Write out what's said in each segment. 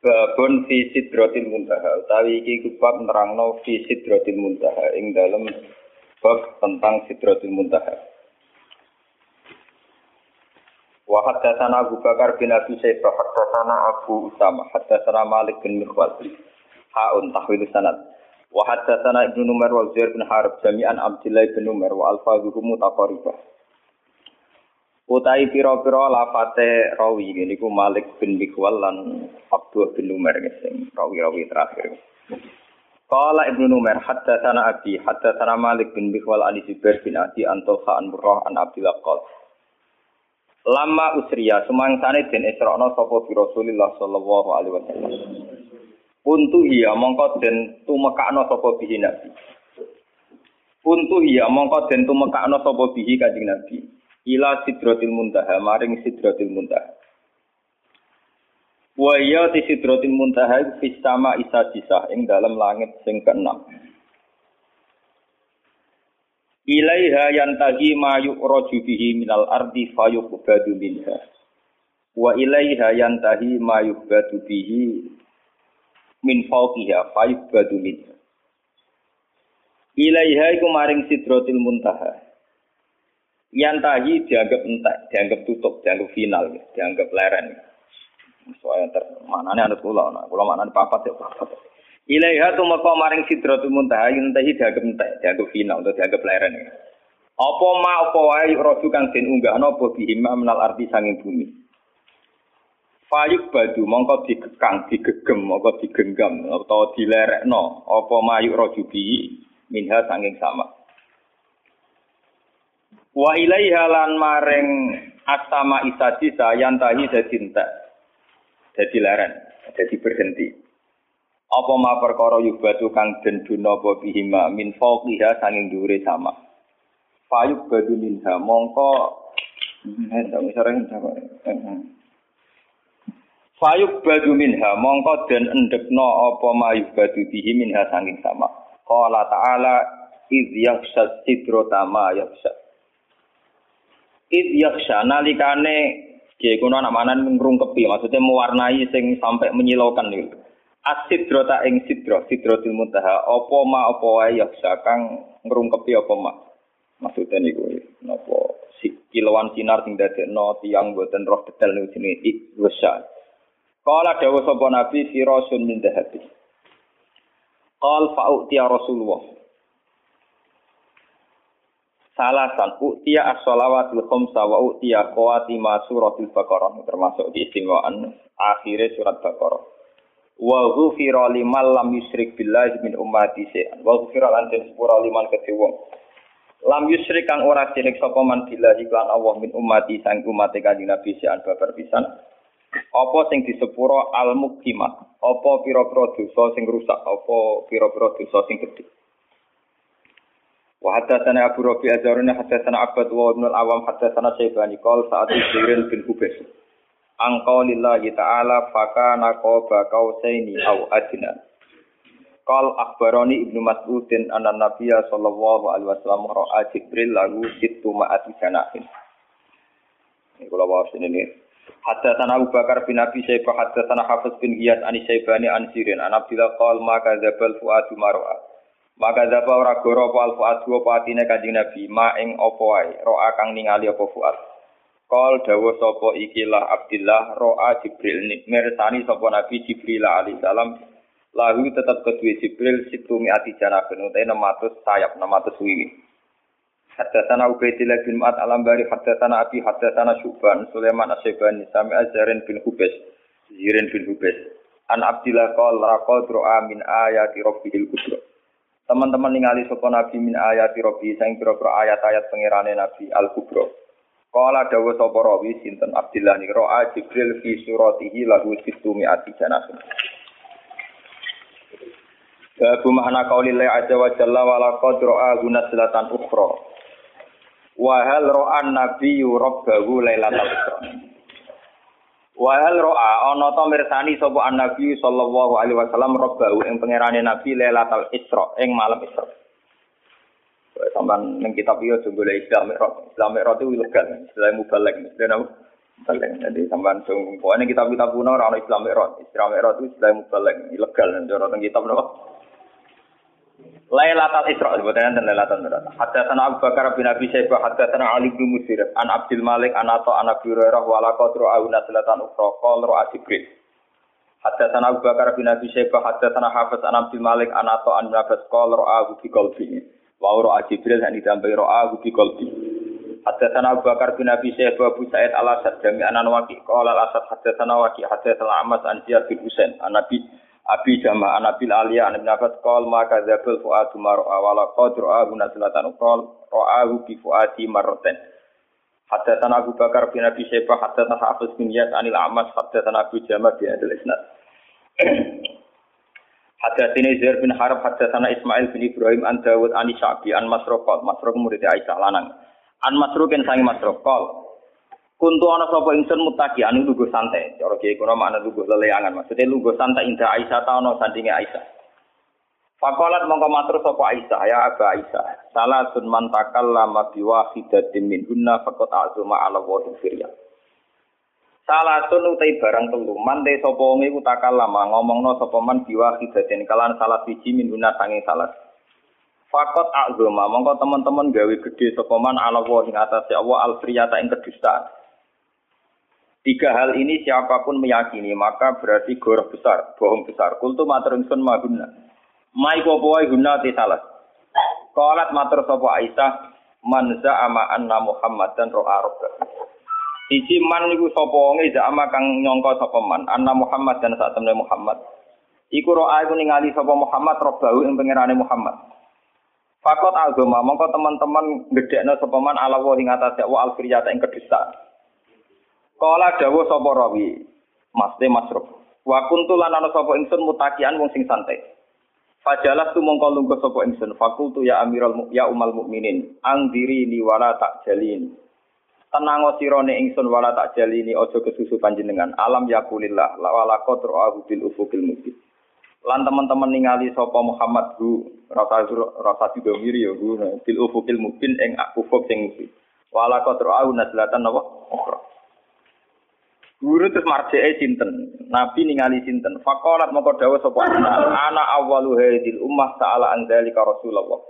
Babun fi sidratil muntaha. Utawi iki kubab nerangno fi sidratil muntaha. Ing dalem bab tentang sidratil muntaha. Wa haddatsana Abu Bakar bin Abi Syaibah haddatsana Abu Usama haddatsana Malik bin Mikhwal. Haun tahwil sanad. Wa haddatsana Ibnu Umar wa Zuhair bin Harb jami'an Abdullah bin Umar wa alfazuhum mutaqaribah Utai piro-piro lafate rawi ini ku Malik bin Mikwal lan Abdul bin Umar sing rawi-rawi terakhir. Qala Ibnu Umar haddatsana Abi haddatsana Malik bin Mikwal an Zubair bin Adi an an Murrah an Abdullah qol. Lama usriya sumangsane den isrono sapa bi Rasulillah sallallahu alaihi wasallam. Untu iya mongko den tumekakno sapa bihi Nabi. Untu iya mongko den tumekakno sapa bihi Kanjeng Nabi ila sidratil muntaha maring sidratil muntaha. Wa ya ti sidratil muntaha fi sama isa sisa ing dalam langit sing keenam. Ilaiha yantahi ma yu'raju bihi minal ardi fayuqbadu minha. Wa ilaiha yantahi ma yuqbadu bihi min fawqiha fayuqbadu minha. Ilaiha iku maring sidratil muntaha Yantahi dianggap entek, dianggap tutup, dianggap final, dianggap leren. Soalnya ter nih anak pulau, nah mana nih papat ya papat. Ilaiha tu maka maring sidratul muntaha yantahi dianggap entek, dianggap final, atau dianggap leren. Apa ma apa wae roju kang den unggahno bihima menal arti sanging bumi. Fayuk badu mongko digekang, digegem, mongko digenggam atau dilerekno apa mayuk roju bi minha sanging sama. Wa ilaiha lan maring asama isadisa yantahi dadi entek. Dadi leren, dadi berhenti. Apa ma perkara yubatu kang den duna apa bihima min fawqiha sanging dhuwure sama. Fayuk badu minha mongko Fayuk badu minha mongko den endekno apa ma yubatu bihi minha sanging sama. Qala ta'ala idh yakhsha sidrata ma yakhsha Id yaksha nalikane Kiai kuno anak mana ngrungkepi maksudnya mewarnai sing sampai menyilaukan gitu. Asidro ta ing sidro, sidrotil muntaha. Apa ma apa wae yaksha kang ngrungkepi apa ma. Maksudnya niku napa si kilauan sinar sing dadekno tiyang boten roh detail niku jenenge ikwasa. Kala dawuh sapa Nabi firasun min dhahabi. Qal fa'uti Rasulullah salasan utia as-shalawatul khamsa wa utia qawatima suratul baqarah. Termasuk di istimewaan akhirnya surat baqarah. Wa ghufira liman lam yusyrik billahi min ummati sa'an wa ghufira lan den sepura liman kedhe wong. Lam yusyrik kang ora syirik sapa man billahi lan Allah min ummati sang umat kanjeng Nabi sa'an babar pisan. Apa sing disepuro al mukimat apa pira-pira dosa sing rusak? Apa pira-pira dosa sing gedhe Wa Abu Rabi haddatsana Abbad wa Ibnu al-Awam haddatsana Syaibani qol saat Jibril bin Hubes. Angkau lillahi ta'ala fakana qaba kausaini au adna. Qal akhbarani Ibnu Mas'udin anna Nabiyya sallallahu alaihi wasallam ra'a Jibril lahu sittu ma'ati janahin. Ini kula wawas ini. Haddatsana Abu Bakar bin Abi Syaibah haddatsana Hafiz bin Iyad an Syaibani an Sirin an qal ma kadzabal fuadu mar'a. Maka zapa ora goro apa alfu adu apa atine kanjeng Nabi, ma ing apa wae, roa kang ningali apa fuad. Kol dawuh sapa ikilah Abdillah roa Jibril. Mirsani sapa Nabi Jibril alaihi salam. Lahu tetap kedua Jibril situ miati janabin utai 600 sayap 600 wiwi. Haddatsana Ubaidillah bin Ma'ad al-Ambari haddatsana Abi haddatsana Syuban Sulaiman Asyibani sami Azharin bin Hubes Zirin bin Hubes An Abdillah qol raqad ro'a min ayati rabbihil kubra Teman-teman ningali sapa Nabi min ayat Rabbi sing pira-pira ayat-ayat pangerane Nabi Al-Kubra. Kala dawuh sapa rawi sinten Abdillah ni ro'a Jibril fi suratihi lahu situ mi'ati janah. Babu makna qaulillahi azza wa jalla wa laqad ra'a naslatan ukhra. Wa hal ra'a nabiyyu rabbahu lailatal isra. Wa hal ra'a ana ta mirsani sapa an-nabi sallallahu alaihi wasallam rabbahu ing pangerane nabi lailatal isra ing malam isra. Sampai ning kitab iki aja golek Islam Mi'raj. Islam Mi'raj itu ilegal, istilah mubalek. Istilah mubalek. Jadi sampean sing pokoknya kitab-kitab kuno ora ono Islam Mi'raj. Islam Mi'raj itu istilah mubalek, ilegal. Cara teng kitab napa? Lailatul Isra sebutnya dan Lailatul Isra. Hadatsana Abu Bakar bin Abi Syaibah hadatsana Ali bin Musir an Abdul Malik an Atha an Abi Hurairah wa la qadru au naslatan ukhra qala ra Jibril. Hadatsana Abu Bakar bin Abi Syaibah hadatsana Hafiz an Abdul Malik an Atha an Nafas qala ra bi qalbi. Wa ra Jibril han ditambahi ra bi qalbi. Hadatsana Abu Bakar bin Abi Syaibah Abu Sa'id al-Asad jami'an an Waqi qala al-Asad hadatsana Waqi hadatsana Amas an Ziyad bin Husain an Nabi Abi Jama an Abil Aliyah an Ibn Abbas qol maka zabul fuadu mar'a wala qadru ahu naslatan qol ra'ahu bi fuadi marratain Hadatsana Abu Bakar bin Abi Syaibah hadatsana Hafiz bin Yas anil Amas hadatsana Abu Jama bi hadal isnad. Hadatsini Zair bin Harb hadatsana Ismail bin Ibrahim an Dawud an Syabi an Masruq Masruq murid Aisyah lanang. An Masruqin sangi Masruq qol Kuntu ana sapa ingsun mutaki anu lugu santai. Cara kiye kono makna lugu leleangan. Maksudnya lugu santai indah Aisyah ta ana sandinge Aisyah. Fakolat mongko matur sapa Aisyah ya Aba Aisyah. Salah sun man takallama bi wahidatin min hunna faqat azuma ala wa firya. Salah sun utai barang telu man te sapa wong iku takallama ngomongno sapa man bi wahidatin kalan salah siji min hunna sange salah. Fakot azuma mongko teman-teman gawe gede sapa man ala wa ing atase Allah al ta ing kedustaan. Tiga hal ini siapa pun meyakini maka berarti goroh besar, bohong besar. Kultu matur ingsun maguna. Mai popo wae guna ti salah. Qalat matur sapa Aisyah man za'ama anna Muhammad dan ro'a rabba. Siji man niku sapa za'ama kang nyangka sapa man anna Muhammad dan saat Muhammad. Iku ro'a iku ningali sapa Muhammad robbahu ing pangerane Muhammad. Fakot agama mongko teman-teman gedekno sapa man ala wa ing atase wa alfiriyata ing kedustaan. Kala dawuh sapa rawi, Mas Masruf. Wa kuntu lan ana sapa ingsun mutakian wong sing santai. Fajalas tu mongko lungguh sapa ingsun. Fakultu ya Amirul ya Umal Mukminin, angdiri ni wala tak jalin. Tenang sirone ingsun wala tak jalini aja kesusu panjenengan. Alam yakulillah la wala qadru bil ufukil mubin. Lan teman-teman ningali sapa Muhammad hu rasa rasa didomiri ya hu bil ufukil mubin ing ufuk sing. Wala qadru ahu naslatan apa? Ukhra. Guru terus marjee sinten. Nabi ningali sinten. Fakolat moko dawuh sapa ana awwalu hadil ummah ta'ala an dzalika Rasulullah.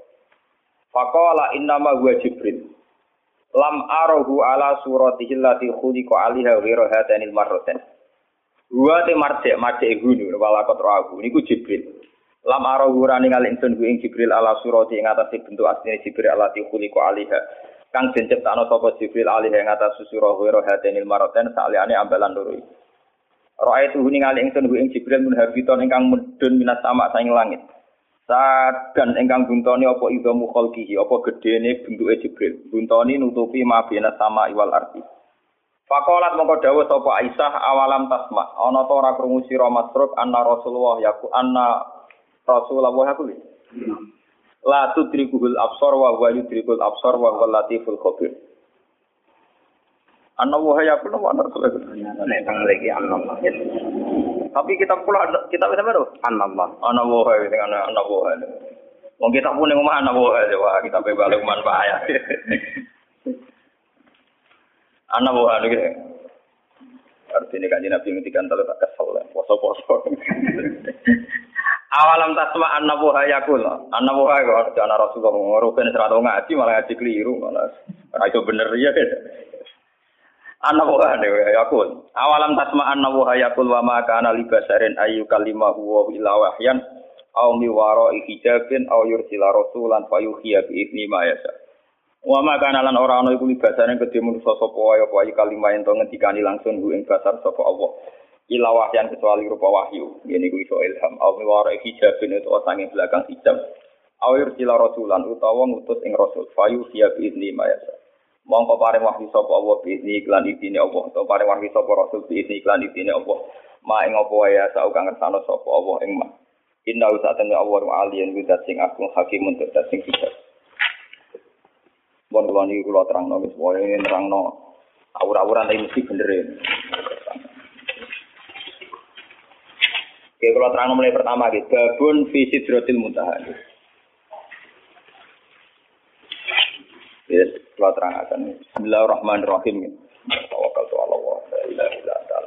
Fakola innama huwa Jibril. Lam arahu ala suratihi allati khuliqa alaiha ghairu hadanil marratain. Huwa te marjek marjek gunu wala kotrahu niku Jibril. Lam arahu rani ningali ingsun ing Jibril ala surati ing atase bentuk asline Jibril alati khuliqa alaiha kang den ciptakno sapa Jibril alih ing atas susura wira hatenil maroten saliyane ambalan loro iki. Roa itu ningali ingsun ing Jibril mun habiton ingkang mudhun minas sama saing langit. Sadan ingkang buntoni apa idza mukhalqihi apa gedene bentuke Jibril. Buntoni nutupi mabena sama iwal arti. Fakolat mongko dawuh sapa Aisyah awalam tasma ana ta ora krungu sira masruk anna Rasulullah yaku anna Rasulullah yaku la tudrikuhul absar wa huwa yudrikul absar wa huwa latiful khabir. Anna wa ya kula wa nek lagi anna Tapi kita pula kita bisa baru anna Allah anna wa dengan anna wa Wong kita pun yang mana wa wah kita pe balik man bahaya Anna wa gitu Artinya kan Nabi ngendikan kalau tak kesel, poso-poso. Awalam tasma annabu hayakul. Annabu hayakul. Jangan Rasulullah ngurukin serata ngaji malah ngaji keliru. Malah itu bener ya. Annabu hayakul. Awalam tasma annabu hayakul wa ma kana libasarin ayu kalimahu wa ila wahyan. Au mi waro hijabin au yursila rasulan fayuhiya bi idni ma yasa. Wa ma kana lan ora ana iku libasarin kedhe manusa sapa apa kalimah ento ngendikani langsung ing basar sapa Allah ila wahyan kecuali rupa wahyu. Ini ku iso ilham. Au miwara hijabin itu sange belakang hijab. Au yursila rasulan utawa ngutus ing rasul. Fayu siya biizni mayasa. Mongko paring wahyu sapa Allah biizni iklan idine Allah. Utawa paring wahyu sapa rasul biizni iklan idine Allah. Ma ing apa ya sau kang ngersano sapa Allah ing ma. Inna usatan Allah wa aliyan widat sing agung hakim untuk sing bijak. Bon kula niki kula terangno wis wae nerangno awur-awuran tapi mesti bener ya. Oke, kalau terang mulai pertama gitu, babun fi sidratil muntaha. Ya, kalau terang akan. Bismillahirrahmanirrahim. Tawakal tu Allah la ilaha.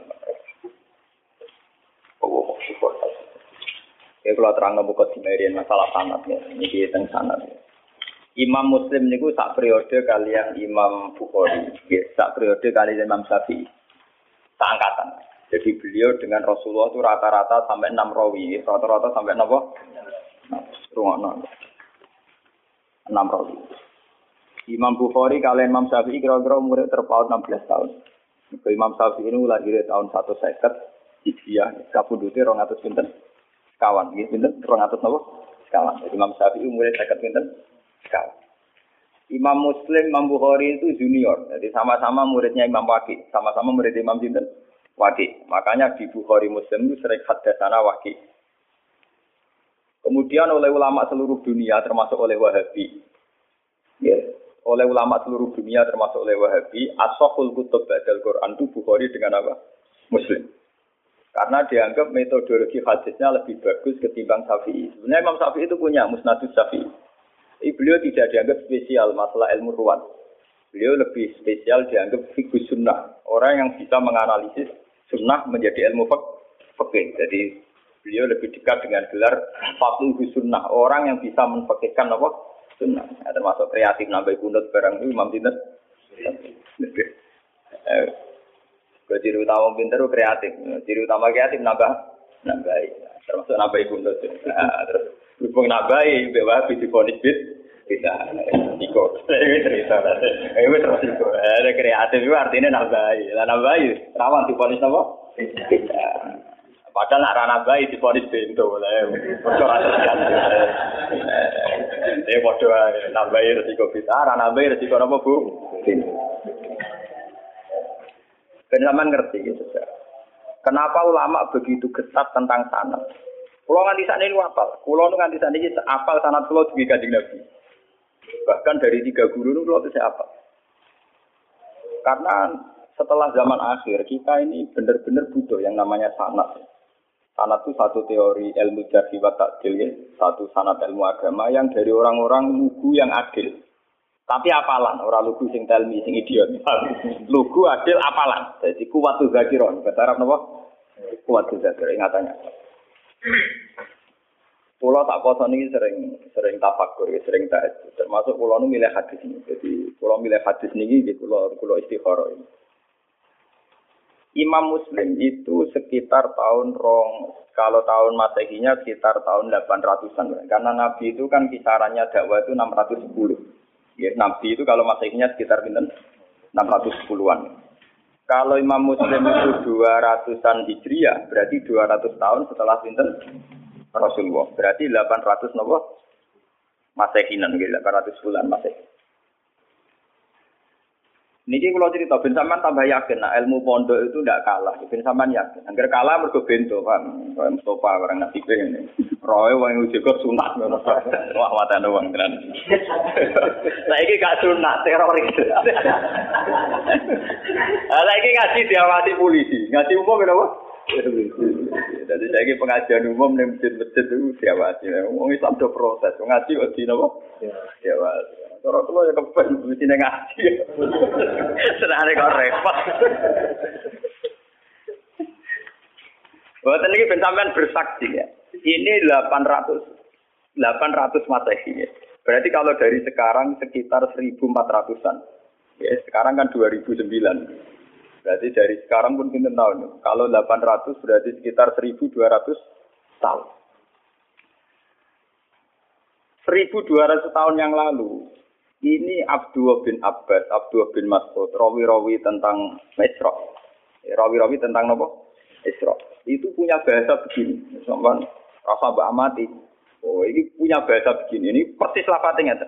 Ya, kalau terang buka dimerian masalah sanat ya. Ini kita sanat ya. Imam Muslim niku sak periode kalian Imam Bukhari, ya, sak periode kalian Imam Syafi'i. Sak angkatan. Jadi beliau dengan Rasulullah itu rata-rata sampai enam rawi, rata-rata sampai enam Rungono. Enam rawi. Imam Bukhari kalian Imam Syafi'i kira-kira umurnya terpaut 16 tahun. Imam Syafi'i ini lahir tahun satu seket, Hijriah, kabudute rong atus pinten. Kawan, gitu pinten, rong atus nopo? Kawan. Imam Syafi'i umurnya seket pinten sekali. Imam Muslim, Imam Bukhari itu junior, jadi sama-sama muridnya Imam Waki, sama-sama murid Imam Jinten Waki. Makanya di Bukhari Muslim itu sering hadasana Waki. Kemudian oleh ulama seluruh dunia, termasuk oleh Wahabi, ya, oleh ulama seluruh dunia termasuk oleh Wahabi, asokul kutub badal Quran itu Bukhari dengan apa? Muslim. Karena dianggap metodologi hadisnya lebih bagus ketimbang Syafi'i. Sebenarnya Imam Syafi'i itu punya musnadus Syafi'i. Beliau tidak dianggap spesial masalah ilmu ruwan. Beliau lebih spesial dianggap fikih sunnah. Orang yang bisa menganalisis sunnah menjadi ilmu fikih. Jadi beliau lebih dekat dengan gelar fakih sunnah. Orang yang bisa menfakihkan apa? Sunnah. Ya, termasuk kreatif nambah kunut barang itu Imam Tindas. Eh, ciri utama pinter kreatif. Ciri utama kreatif nambah nambah. Termasuk nambah kunut. Nah, terus Berhubung nabai, bawa di ponis bit, bisa. Iko, ini cerita. Ini terus iko. Ada kreatif itu artinya nabai. Lah nabai, rawan di ponis apa? Padahal nak rana bayi di ponis pintu, lah. Aja kan. Eh, bodoh nabai resiko bisa, rana bayi resiko apa bu? Kenapa ngerti gitu. Kenapa ulama begitu ketat tentang sanat? Kulo nganti sana ini apal. Kulo nganti sana ini apal sanat kulo juga kanjeng Nabi. Bahkan dari tiga guru kulo saya apal. Karena setelah zaman akhir kita ini benar-benar butuh yang namanya sanat. Sanat itu satu teori ilmu jarhi wa takdil ya. Satu sanat ilmu agama yang dari orang-orang lugu yang adil. Tapi apalan, orang lugu sing telmi, sing idiot. lugu adil apalan. Jadi kuat tuh zakiron. Bahasa Arab apa? Kuat tuh zakiron, ingatannya. Pulau tak poso ini sering sering tafakur, sering tak termasuk pulau nu milih hadis ini. Jadi pulau milih hadis ini di pulau pulau istikharah ini. Imam Muslim itu sekitar tahun rong, kalau tahun masehinya sekitar tahun 800-an. Karena Nabi itu kan kisarannya dakwah itu 610. Ya, Nabi itu kalau masehinya sekitar 610-an. Kalau Imam Muslim itu 200-an Hijriah, berarti 200 tahun setelah pinten Rasulullah. Berarti 800 nopo Masehinan, 800 bulan Masehi. Niki kalau cerita, ben sampean tambah yakin, nah ilmu pondok itu tidak kalah. Ben sampean yakin. Angger kalah mergo bento kan. Kayak Mustafa barang nasi ini. Roy wong uji kok sunat Wah watan wong tenan. Saiki gak sunat teroris. Lah iki ngaji diawasi polisi. Ngaji umum kenapa? Jadi saya ini pengajian umum nih masjid-masjid itu diawasi. Wong Islam do proses. Ngaji kok di napa? Diawasi. Cara kula ya kepen mesti ngaji. Senane kok repot. Buat ini ben sampean bersaksi ya. Ini 800 800 Masehi ya. Berarti kalau dari sekarang sekitar 1400-an. Ya, sekarang kan 2009. Berarti dari sekarang pun kita tahun. Kalau 800 berarti sekitar 1200 tahun. 1200 tahun yang lalu ini Abdullah bin Abbas, Abdullah bin Mas'ud, rawi-rawi tentang Isra. Rawi-rawi tentang apa? Isra. Itu punya bahasa begini. Sampai rasa mbak amati. Oh, ini punya bahasa begini. Ini persis lapatnya.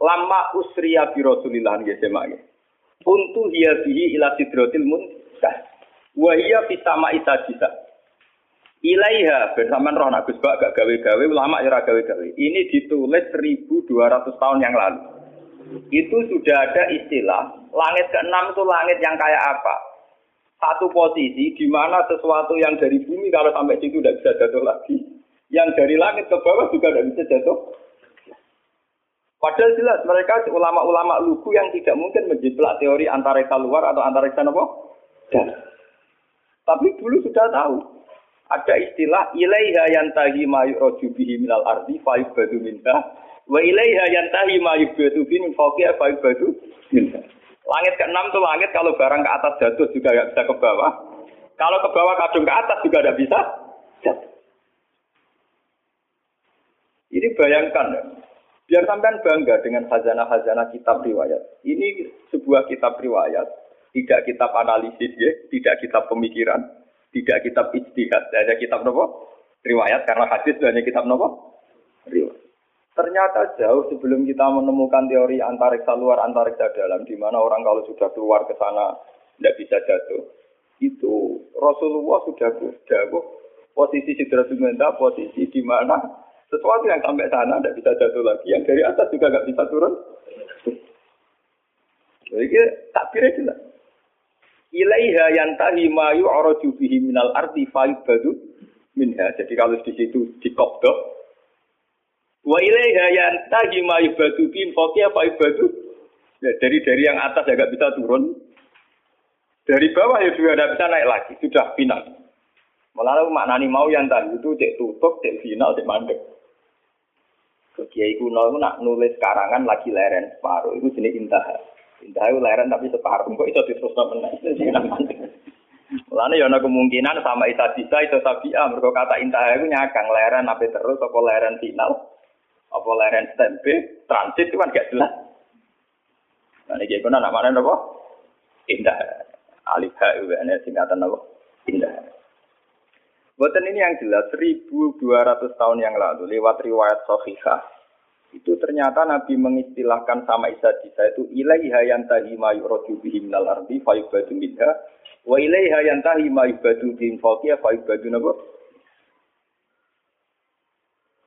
Lama usriya bi Rasulillah ya jemaah. Untuk hiya bihi ila sidratil muntah. Wa hiya fi sama bisa. Ilaiha bersamaan roh nak Gus gak gawe-gawe ulama ya gawe-gawe. Ini ditulis 1200 tahun yang lalu. Itu sudah ada istilah langit keenam itu langit yang kayak apa? Satu posisi di mana sesuatu yang dari bumi kalau sampai situ tidak bisa jatuh lagi. Yang dari langit ke bawah juga tidak bisa jatuh. Padahal jelas mereka ulama-ulama lugu yang tidak mungkin menjiplak teori antariksa luar atau antariksa apa? Dan. Tapi dulu sudah tahu. Ada istilah ilaiha yantahi ma yu'raju bihi minal ardi fa yubadu minha wa ilaiha yantahi ma yubadu bihi min fawqiha fa. Langit keenam itu langit kalau barang ke atas jatuh juga nggak bisa ke bawah. Kalau ke bawah kadung ke atas juga tidak bisa jatuh. Ini bayangkan ya. Biar sampean bangga dengan khazanah-khazanah kitab riwayat. Ini sebuah kitab riwayat, tidak kitab analisis ya, tidak kitab pemikiran, tidak kitab ijtihad, hanya kitab nopo? Riwayat karena hadis hanya kitab nopo? Riwayat. Ternyata jauh sebelum kita menemukan teori antariksa luar antariksa dalam, di mana orang kalau sudah keluar ke sana tidak bisa jatuh. Itu Rasulullah sudah jauh posisi sidratul posisi di mana sesuatu yang sampai sana tidak bisa jatuh lagi, yang dari atas juga nggak bisa turun. Jadi takbirnya jelas. Ilaiha yantahi ma yu'raju bihi minal ardi badu minha. Jadi kalau di situ dikopdok. Wa ilaiha yantahi ma yubadu bihi fawqiya badu. Ya, dari dari yang atas ya nggak bisa turun. Dari bawah ya juga tidak bisa naik lagi. Sudah final. Malah maknani mau yang tadi itu cek tutup, cek final, cek mandek. Kiai kuno itu nak nulis karangan lagi leren separuh itu jenis intah. Intah itu leren tapi separuh kok itu terus menang. Lalu ya kemungkinan sama Isa bisa itu sabia mereka kata intah itu nyakang leren apa terus apa leren final apa leren stempe transit itu kan gak jelas. Nah ini kuno nak mana apa? Indah. Alif ha itu singkatan apa? Indah. Buatan ini yang jelas 1200 tahun yang lalu lewat riwayat Sohihah itu ternyata Nabi mengistilahkan sama Isa Isa itu ilaiha yantahi ma yuradu bihi minal ardi fa yubadu minha wa ilaiha yantahi ma yubadu bihi fawqiya fa yubadu nabo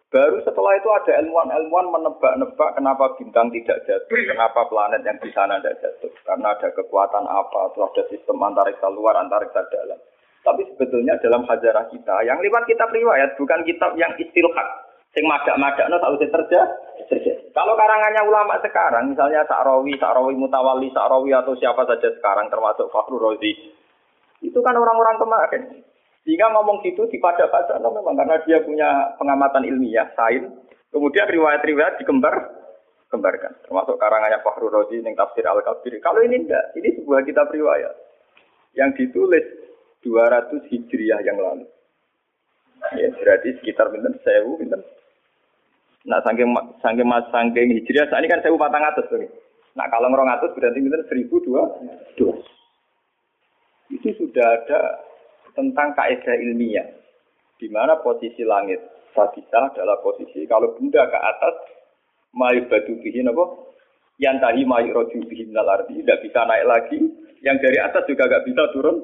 Baru setelah itu ada ilmuwan-ilmuwan menebak-nebak kenapa bintang tidak jatuh, kenapa planet yang di sana tidak jatuh. Karena ada kekuatan apa, atau ada sistem antariksa luar, antariksa dalam. Tapi sebetulnya dalam hajarah kita, yang lewat kitab riwayat, bukan kitab yang istilhat. Sing madak-madak no tahu terjadi. Kalau karangannya ulama sekarang, misalnya Sa'rawi, Sa'rawi Mutawali, Sa'rawi atau siapa saja sekarang, termasuk Fakhrul Rozi, itu kan orang-orang kemarin. Sehingga ngomong gitu di pada pada no, memang karena dia punya pengamatan ilmiah, sain. Kemudian riwayat-riwayat dikembar, kembarkan. Termasuk karangannya Fakhrul Rozi, yang tafsir Al-Kabir. Kalau ini enggak, ini sebuah kitab riwayat. Yang ditulis 200 Hijriah yang lalu. Ya, berarti sekitar pinten sewu pinten. Nah, saking saking mas saking Hijriah saat ini kan sewu patang atas tuh. Nah, kalau ngerong atas berarti pinten seribu dua. Itu sudah ada tentang kaidah ilmiah di mana posisi langit sabita adalah posisi kalau benda ke atas mayu batu bihin apa yang tadi mayu roju bihin tidak bisa naik lagi yang dari atas juga gak bisa turun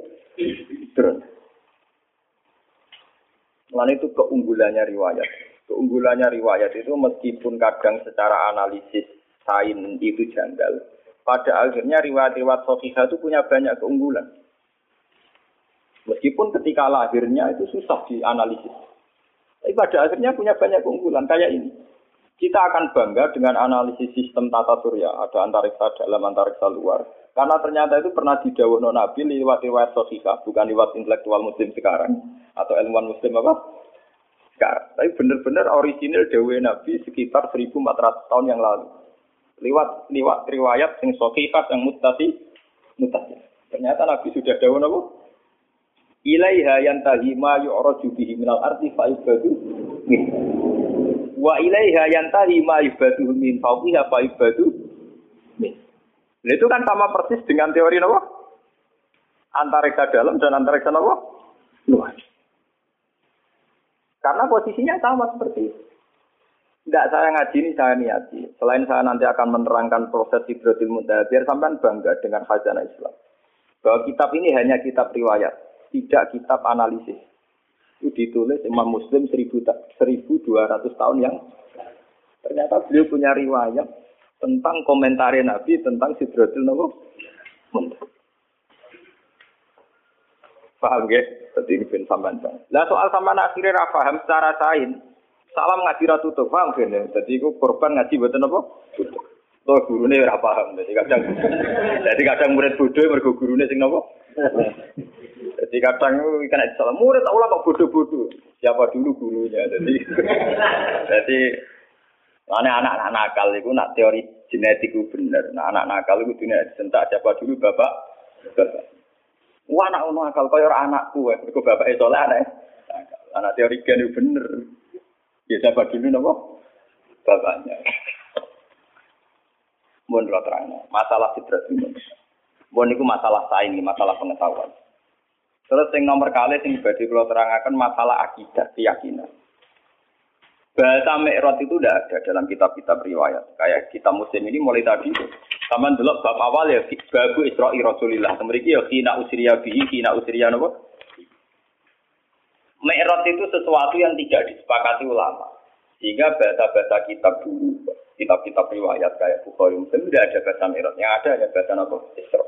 Terus. Lalu itu keunggulannya riwayat. Keunggulannya riwayat itu meskipun kadang secara analisis sain itu janggal. Pada akhirnya riwayat-riwayat Sofika itu punya banyak keunggulan. Meskipun ketika lahirnya itu susah dianalisis. Tapi pada akhirnya punya banyak keunggulan. Kayak ini. Kita akan bangga dengan analisis sistem tata surya. Ada antariksa dalam, antariksa luar. Karena ternyata itu pernah didawuh Nabi lewat riwayat sosial, bukan lewat intelektual muslim sekarang. Atau ilmuwan muslim apa? Sekarang. Tapi benar-benar original dawuh Nabi sekitar 1400 tahun yang lalu. Lewat lewat riwayat yang sosial yang mutasi mutasi. Ternyata Nabi sudah dawuh Nabi. Ilaiha yantahi ma yu'raju bihi minal arti fa'ibadu Wa ilaiha yantahi ma ibadu min fawqiha fa min. Itu kan sama persis dengan teori apa? Antariksa dalam dan antariksa apa? Luar. Karena posisinya sama seperti itu. Tidak saya ngaji ini saya niati. Selain saya nanti akan menerangkan proses Ibrahim Muntaha, biar sampai bangga dengan khazanah Islam. Bahwa kitab ini hanya kitab riwayat, tidak kitab analisis. Itu ditulis Imam Muslim 1200 tahun yang ternyata beliau punya riwayat tentang komentar Nabi tentang Sidratul Muntaha. Paham gak? Jadi ini bin sampean. Lah soal sama akhirnya paham secara sain. Salam ngaji ra tutup, paham gak? Jadi itu korban ngaji apa? Tutup. Tuh gurune ora paham. Jadi kadang jadi kadang murid bodoh mergo gurune sing napa? Jadi kadang ikan aja salah murid Allah kok bodoh-bodoh. Siapa dulu gurunya? Jadi jadi Karena anak-anak nakal itu nak teori genetik itu bener. Nah anak nakal itu dunia disentak siapa dulu bapak. bapak. Wah anak ono akal kaya ora anakku, mergo bapake saleh anak. Anak teori gen itu bener. Ya siapa dulu napa? Bapaknya. Mohon lo terang. Masalah fitrat ini. Mohon itu masalah sains, masalah pengetahuan. Terus yang nomor kali yang badhe kula terangaken masalah akidah, keyakinan. Bahasa Mi'raj itu tidak ada dalam kitab-kitab riwayat. Kayak kita musim ini mulai tadi. Taman dulu bab awal ya, babu Isra'i Rasulillah. Memiliki ya, kina usriya bihi, kina usriya apa? Mi'raj itu sesuatu yang tidak disepakati ulama. Sehingga bahasa-bahasa kitab dulu, kitab-kitab riwayat kayak Bukhari Muslim tidak ada bahasa Mi'raj. Yang ada ya bahasa apa? Isra.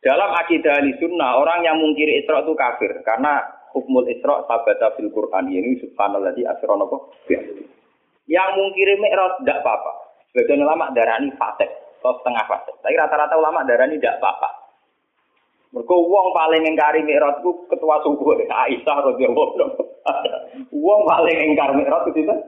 Dalam akidah ahli sunnah, orang yang mungkiri Isra itu kafir. Karena hukmul isra sabata fil Quran ini subhanallah di asrono kok. Yang mungkiri mi'raj tidak apa-apa. Sebagian ulama darani fasik atau setengah fasik. Tapi rata-rata ulama darani tidak apa-apa. Mereka uang paling ingkari mi'raj itu ketua subuh Aisyah radhiyallahu anha. Uang paling ingkar mi'raj itu tidak.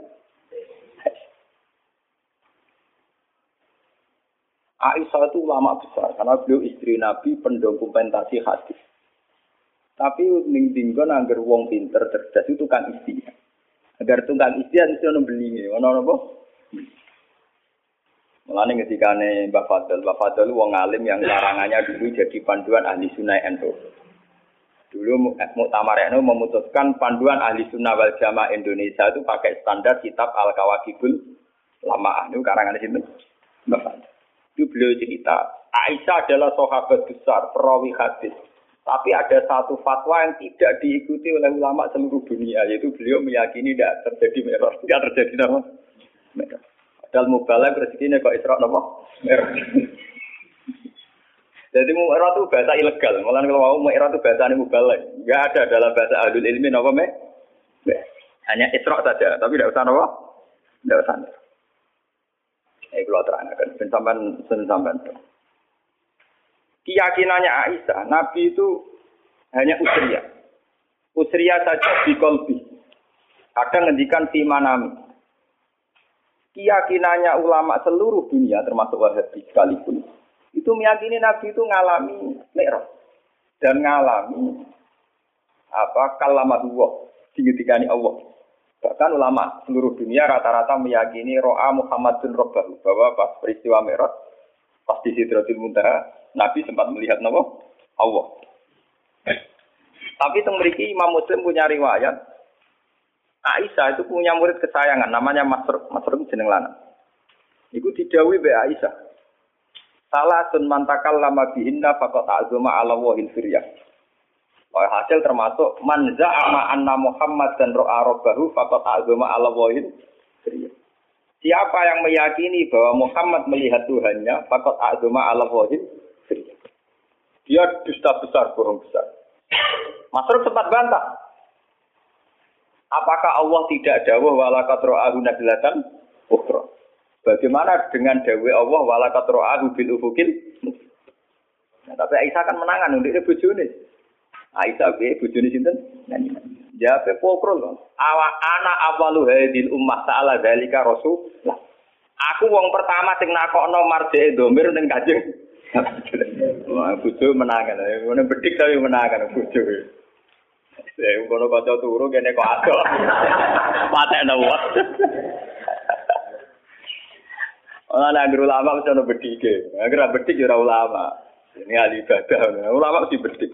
Aisyah itu ulama besar karena beliau istri Nabi pendokumentasi hadis. Tapi ning dinggon anggar wong pinter cerdas itu kan istilah. Agar tukang istilah itu ono beli, ono apa? Mulane ketika Mbak Fadl, Mbak Fadl wong alim yang karangannya dulu jadi panduan ahli sunnah NU. Dulu Muktamar NU memutuskan panduan ahli sunnah wal jamaah Indonesia itu pakai standar kitab Al Kawakibul Lama Itu karangan sini. Mbak Fadl. Itu beliau cerita, Aisyah adalah sahabat besar, perawi hadis tapi ada satu fatwa yang tidak diikuti oleh ulama seluruh dunia, yaitu beliau meyakini tidak terjadi merah, tidak terjadi nama merah. Padahal mubalak rezekinya kok isra nama merah. Jadi merah itu bahasa ilegal. Malah kalau mau merah itu bahasa ini mubalak. Tidak ada dalam bahasa ahli ilmi nama me. Hanya isra saja, tapi tidak usah nama. Tidak usah. Ini kalau terangkan. Sampai sampai keyakinannya Aisyah, Nabi itu hanya usria. Usria saja di kolbi. Kadang ngendikan di manami. Keyakinannya ulama seluruh dunia, termasuk Wahabi sekalipun, itu meyakini Nabi itu ngalami mi'raj dan ngalami apa kalamatullah digetikani Allah. Bahkan ulama seluruh dunia rata-rata meyakini ro'a Muhammadun Rabbahu bahwa pas peristiwa Mi'raj pas di Sidratul Muntaha Nabi sempat melihat nama Allah. Tapi teng Imam Muslim punya riwayat Aisyah itu punya murid kesayangan namanya Masruk. Masruk jeneng lanang. Iku didawi be Aisyah. Salah sun mantakal lama bihinna fakot azuma ala wahil firyah. Oh, hasil termasuk man za'ama anna Muhammad dan ro'a rabbahu fakot azuma ala wahil firyah. Siapa yang meyakini bahwa Muhammad melihat Tuhannya, fakot azuma ala wahil dia dusta besar, bohong besar. Masruk sempat bantah. Apakah Allah tidak dawuh walakat ro'ahu nabilatan ukro? Bagaimana dengan dawuh Allah walakat ro'ahu bil ufukil? Nah, tapi Aisyah kan menangan untuk itu bujuni. Aisyah be bujuni sinten? Jawab pokro loh. Awa ana awalu hadil ummah ta'ala dalika rasul. Aku wong pertama sing nakokno marjee domir ning kajeng Wah, bojo menangan. Ngono bedik tapi menangan bojo. Ya, ngono kaca turu kene kok ado. Patekno wae. Ora ana guru ulama wis ono bedike. Agar bedik ya ora ulama. Ini ahli ibadah. Ulama mesti bedik.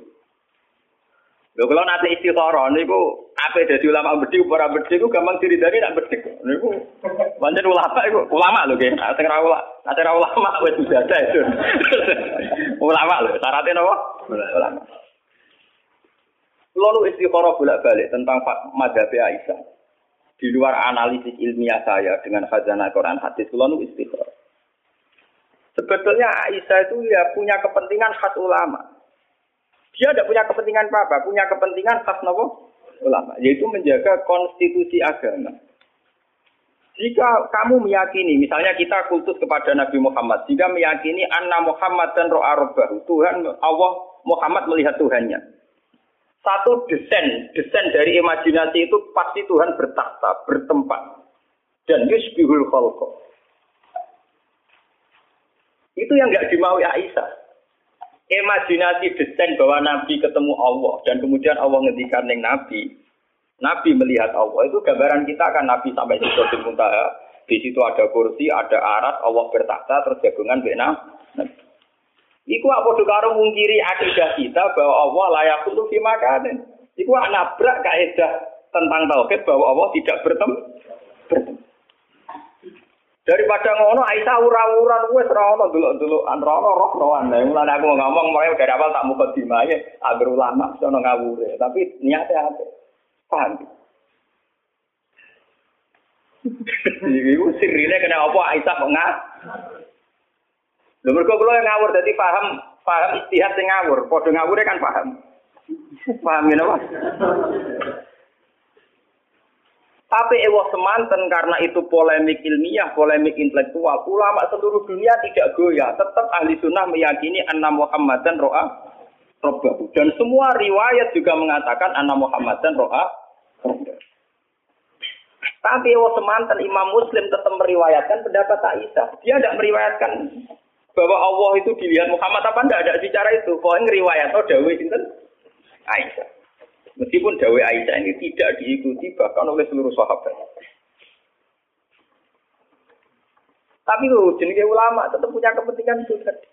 Lho kalau nanti istikharah niku apa dadi ulama bedik ora bedik ku gampang diridani nak bedik. Niku pancen ulama iku ulama lho nggih. Nek ora ulama, nek ora ulama wis ibadah itu. ulama lho, syaratnya napa? Ulama. Kulo nu istikharah bolak-balik tentang madhab Aisyah. Di luar analisis ilmiah saya dengan khazanah Quran hadis, kulo nu istikharah. Sebetulnya Aisyah itu ya punya kepentingan khas ulama. Dia tidak punya kepentingan apa-apa, punya kepentingan khas nopo ulama, yaitu menjaga konstitusi agama. Jika kamu meyakini, misalnya kita kultus kepada Nabi Muhammad, jika meyakini anna Muhammad dan ro'a Tuhan Allah Muhammad melihat Tuhannya. Satu desain, desain dari imajinasi itu pasti Tuhan bertakhta, bertempat. Dan yusbihul khalqa. Itu yang nggak dimaui Aisyah. Imajinasi desain bahwa Nabi ketemu Allah dan kemudian Allah ngendikan Nabi, Nabi melihat Allah itu gambaran kita kan Nabi sampai di Sidratul Muntaha. Di situ ada kursi, ada arat, Allah bertakhta terus jagungan. Iku apa karo mungkiri akidah kita bahwa Allah layak untuk dimakanin. Iku nabrak kaidah tentang tauhid bahwa Allah tidak bertemu. bertemu. Daripada ngono Aisyah ura-uran wis ora ono delok-delokan ora ono roh-rohan. Lah mulane aku ngomong mulai dari awal tak muka dimae agar ulama sono ngawure, tapi niatnya apa? Paham? Iku sirine kena apa Aisyah kok ngah? Lho mergo kula yang ngawur dadi paham paham istihad sing ngawur, padha ngawure kan paham. Paham ya napa? Tapi ewa semanten karena itu polemik ilmiah, polemik intelektual. Ulama seluruh dunia tidak goyah. Tetap ahli sunnah meyakini anna Muhammadan ro'a Rabbahu. Dan semua riwayat juga mengatakan anna Muhammadan ro'a Tapi ewa semanten Imam Muslim tetap meriwayatkan pendapat Aisyah. Dia tidak meriwayatkan bahwa Allah itu dilihat Muhammad apa tidak ada bicara itu. Pokoknya ngeriwayat oh sinten Aisyah. Meskipun Dawi Aisyah ini tidak diikuti bahkan oleh seluruh sahabat. Tapi loh, jenis ulama tetap punya kepentingan itu tadi.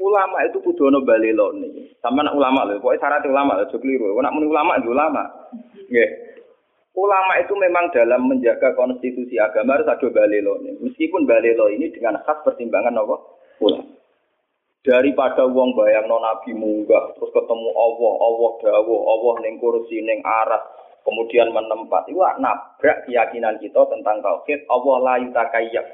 Ulama itu kudu ono balelo nih. Sama nak ulama loh, pokoknya syarat ulama loh, keliru. Nak muni ulama itu ulama. Nggih. Ulama itu memang dalam menjaga konstitusi agama harus ada balelo nih. Meskipun balelo ini dengan khas pertimbangan apa? Ulama. Daripada wong bayang non nabi munggah terus ketemu Allah, Allah dawa, Allah ning kursi ning aras, kemudian menempat. Itu nabrak keyakinan kita tentang tauhid. Allah la yutakayyab.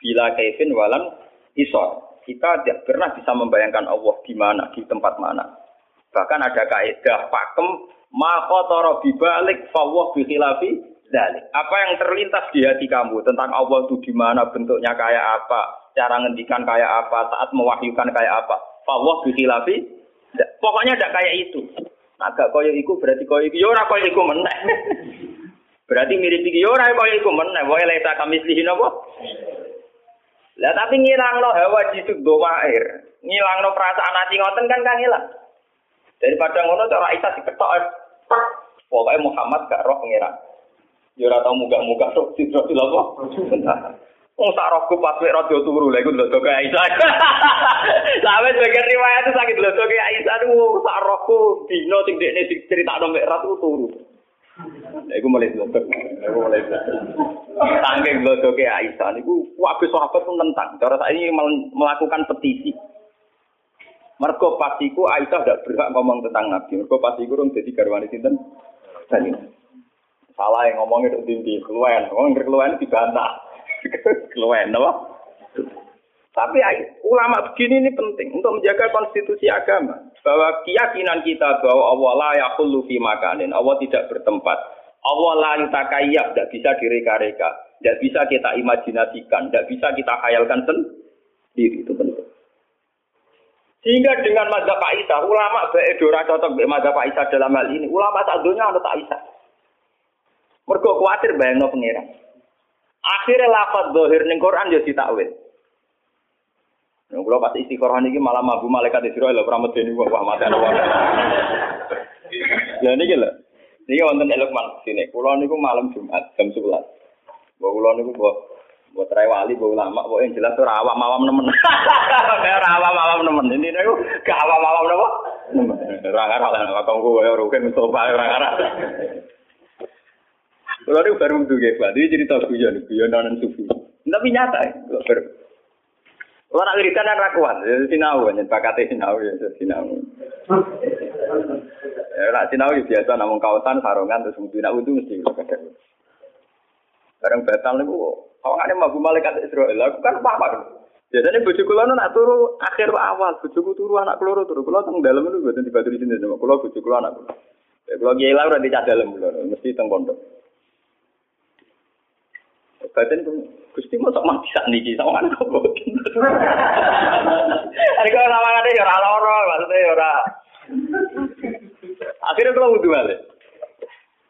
Bila kaifin walam isor. Kita tidak pernah bisa membayangkan Allah di mana, di tempat mana. Bahkan ada kaidah pakem maka toro bibalik fawwah bikhilafi dalik. Apa yang terlintas di hati kamu tentang Allah itu di mana, bentuknya kayak apa, cara ngendikan kayak apa, saat mewahyukan kayak apa. Fawwah bikhilafi Pokoknya tidak kayak itu. Agak koyo iku berarti koyo iku yo ya ora koyo iku meneh. berarti mirip iki yo ya ora koyo iku meneh. Wae leta kamislihin apa? Lah tapi ngilangno hawa jisuk air, Ngilangno perasaan hati ngoten kan kan hilang. Daripada ngono cara Aisyah diketok. Pokoknya Muhammad gak roh pengiran. Ya ora tau muga-muga roh sidro apa. Wong sak rohku pas wek radio turu lha iku ndelok ke Aisyah. Sampe sebagian riwayat itu sakit ndelok ke Aisyah niku sak rohku dino sing dekne diceritakno mek ratu turu. Iku mulai blotok. Iku mulai blotok. Saking blotoke Aisyah niku wae sahabat pun tentang. Cara saya ini melakukan petisi. Mergo pasiku Aisyah tidak berhak ngomong tentang Nabi. Mergo pasiku rum jadi garwani sinten. Salah yang ngomongnya itu tinggi, keluar. Ngomong keluar dibantah. keluar? Tapi ulama begini ini penting untuk menjaga konstitusi agama. Bahwa keyakinan kita bahwa Allah la yakhullu fi makanin. Allah tidak bertempat. Allah la yutakayyab. Tidak bisa direka-reka. Tidak bisa kita imajinasikan. Tidak bisa kita khayalkan sendiri. Itu penting. Sehingga dengan mazhab Aisyah, ulama beedora cocok dengan mazhab Aisyah dalam hal ini. Ulama tak dunia ada Aisyah. Mereka khawatir bayang no pengiran. Akhirnya lafaz dohir ning Quran jadi takwil. Yang kalau pas istiqoroh ini malah mabu malaikat Israel lah pernah medeni wah mati anak wah. Ya ini gila. Ini wonten elok man sini. Kulo niku malam Jumat jam 11. Bawa kulo niku bawa buat rai wali bawa ulama bawa yang jelas tuh rawa mawam nemen. rawa mawam nemen. Ini niku gak awam mawam nemen. Orang arah lah nggak tahu gue rugen orang arah. Kulo niku baru tuh guys, jadi cerita guyon guyon nonan sufi. Tapi nyata, baru. Ora wiridan ra kuat, sinau, nyen bakate sinau ya sinau. Ya, nak sinau ya biasa namun kawasan sarungan terus mesti nak wudu mesti kadang. Bareng batal niku awakane mabuk malaikat Israel. Aku kan apa Biasanya bojo kula nak turu akhir awal, bojoku turu anak kula turu. Kula teng dalem niku boten dibaturi sini kula bojo kula anak kula. Ya kula kiai lah ora dicah dalem mesti teng pondok. Badan Gusti mosok mati sak niki sama anak kok. Ari kok lawangane ya ora lara, maksudnya ya ora. Akhirnya kalau wudhu balik.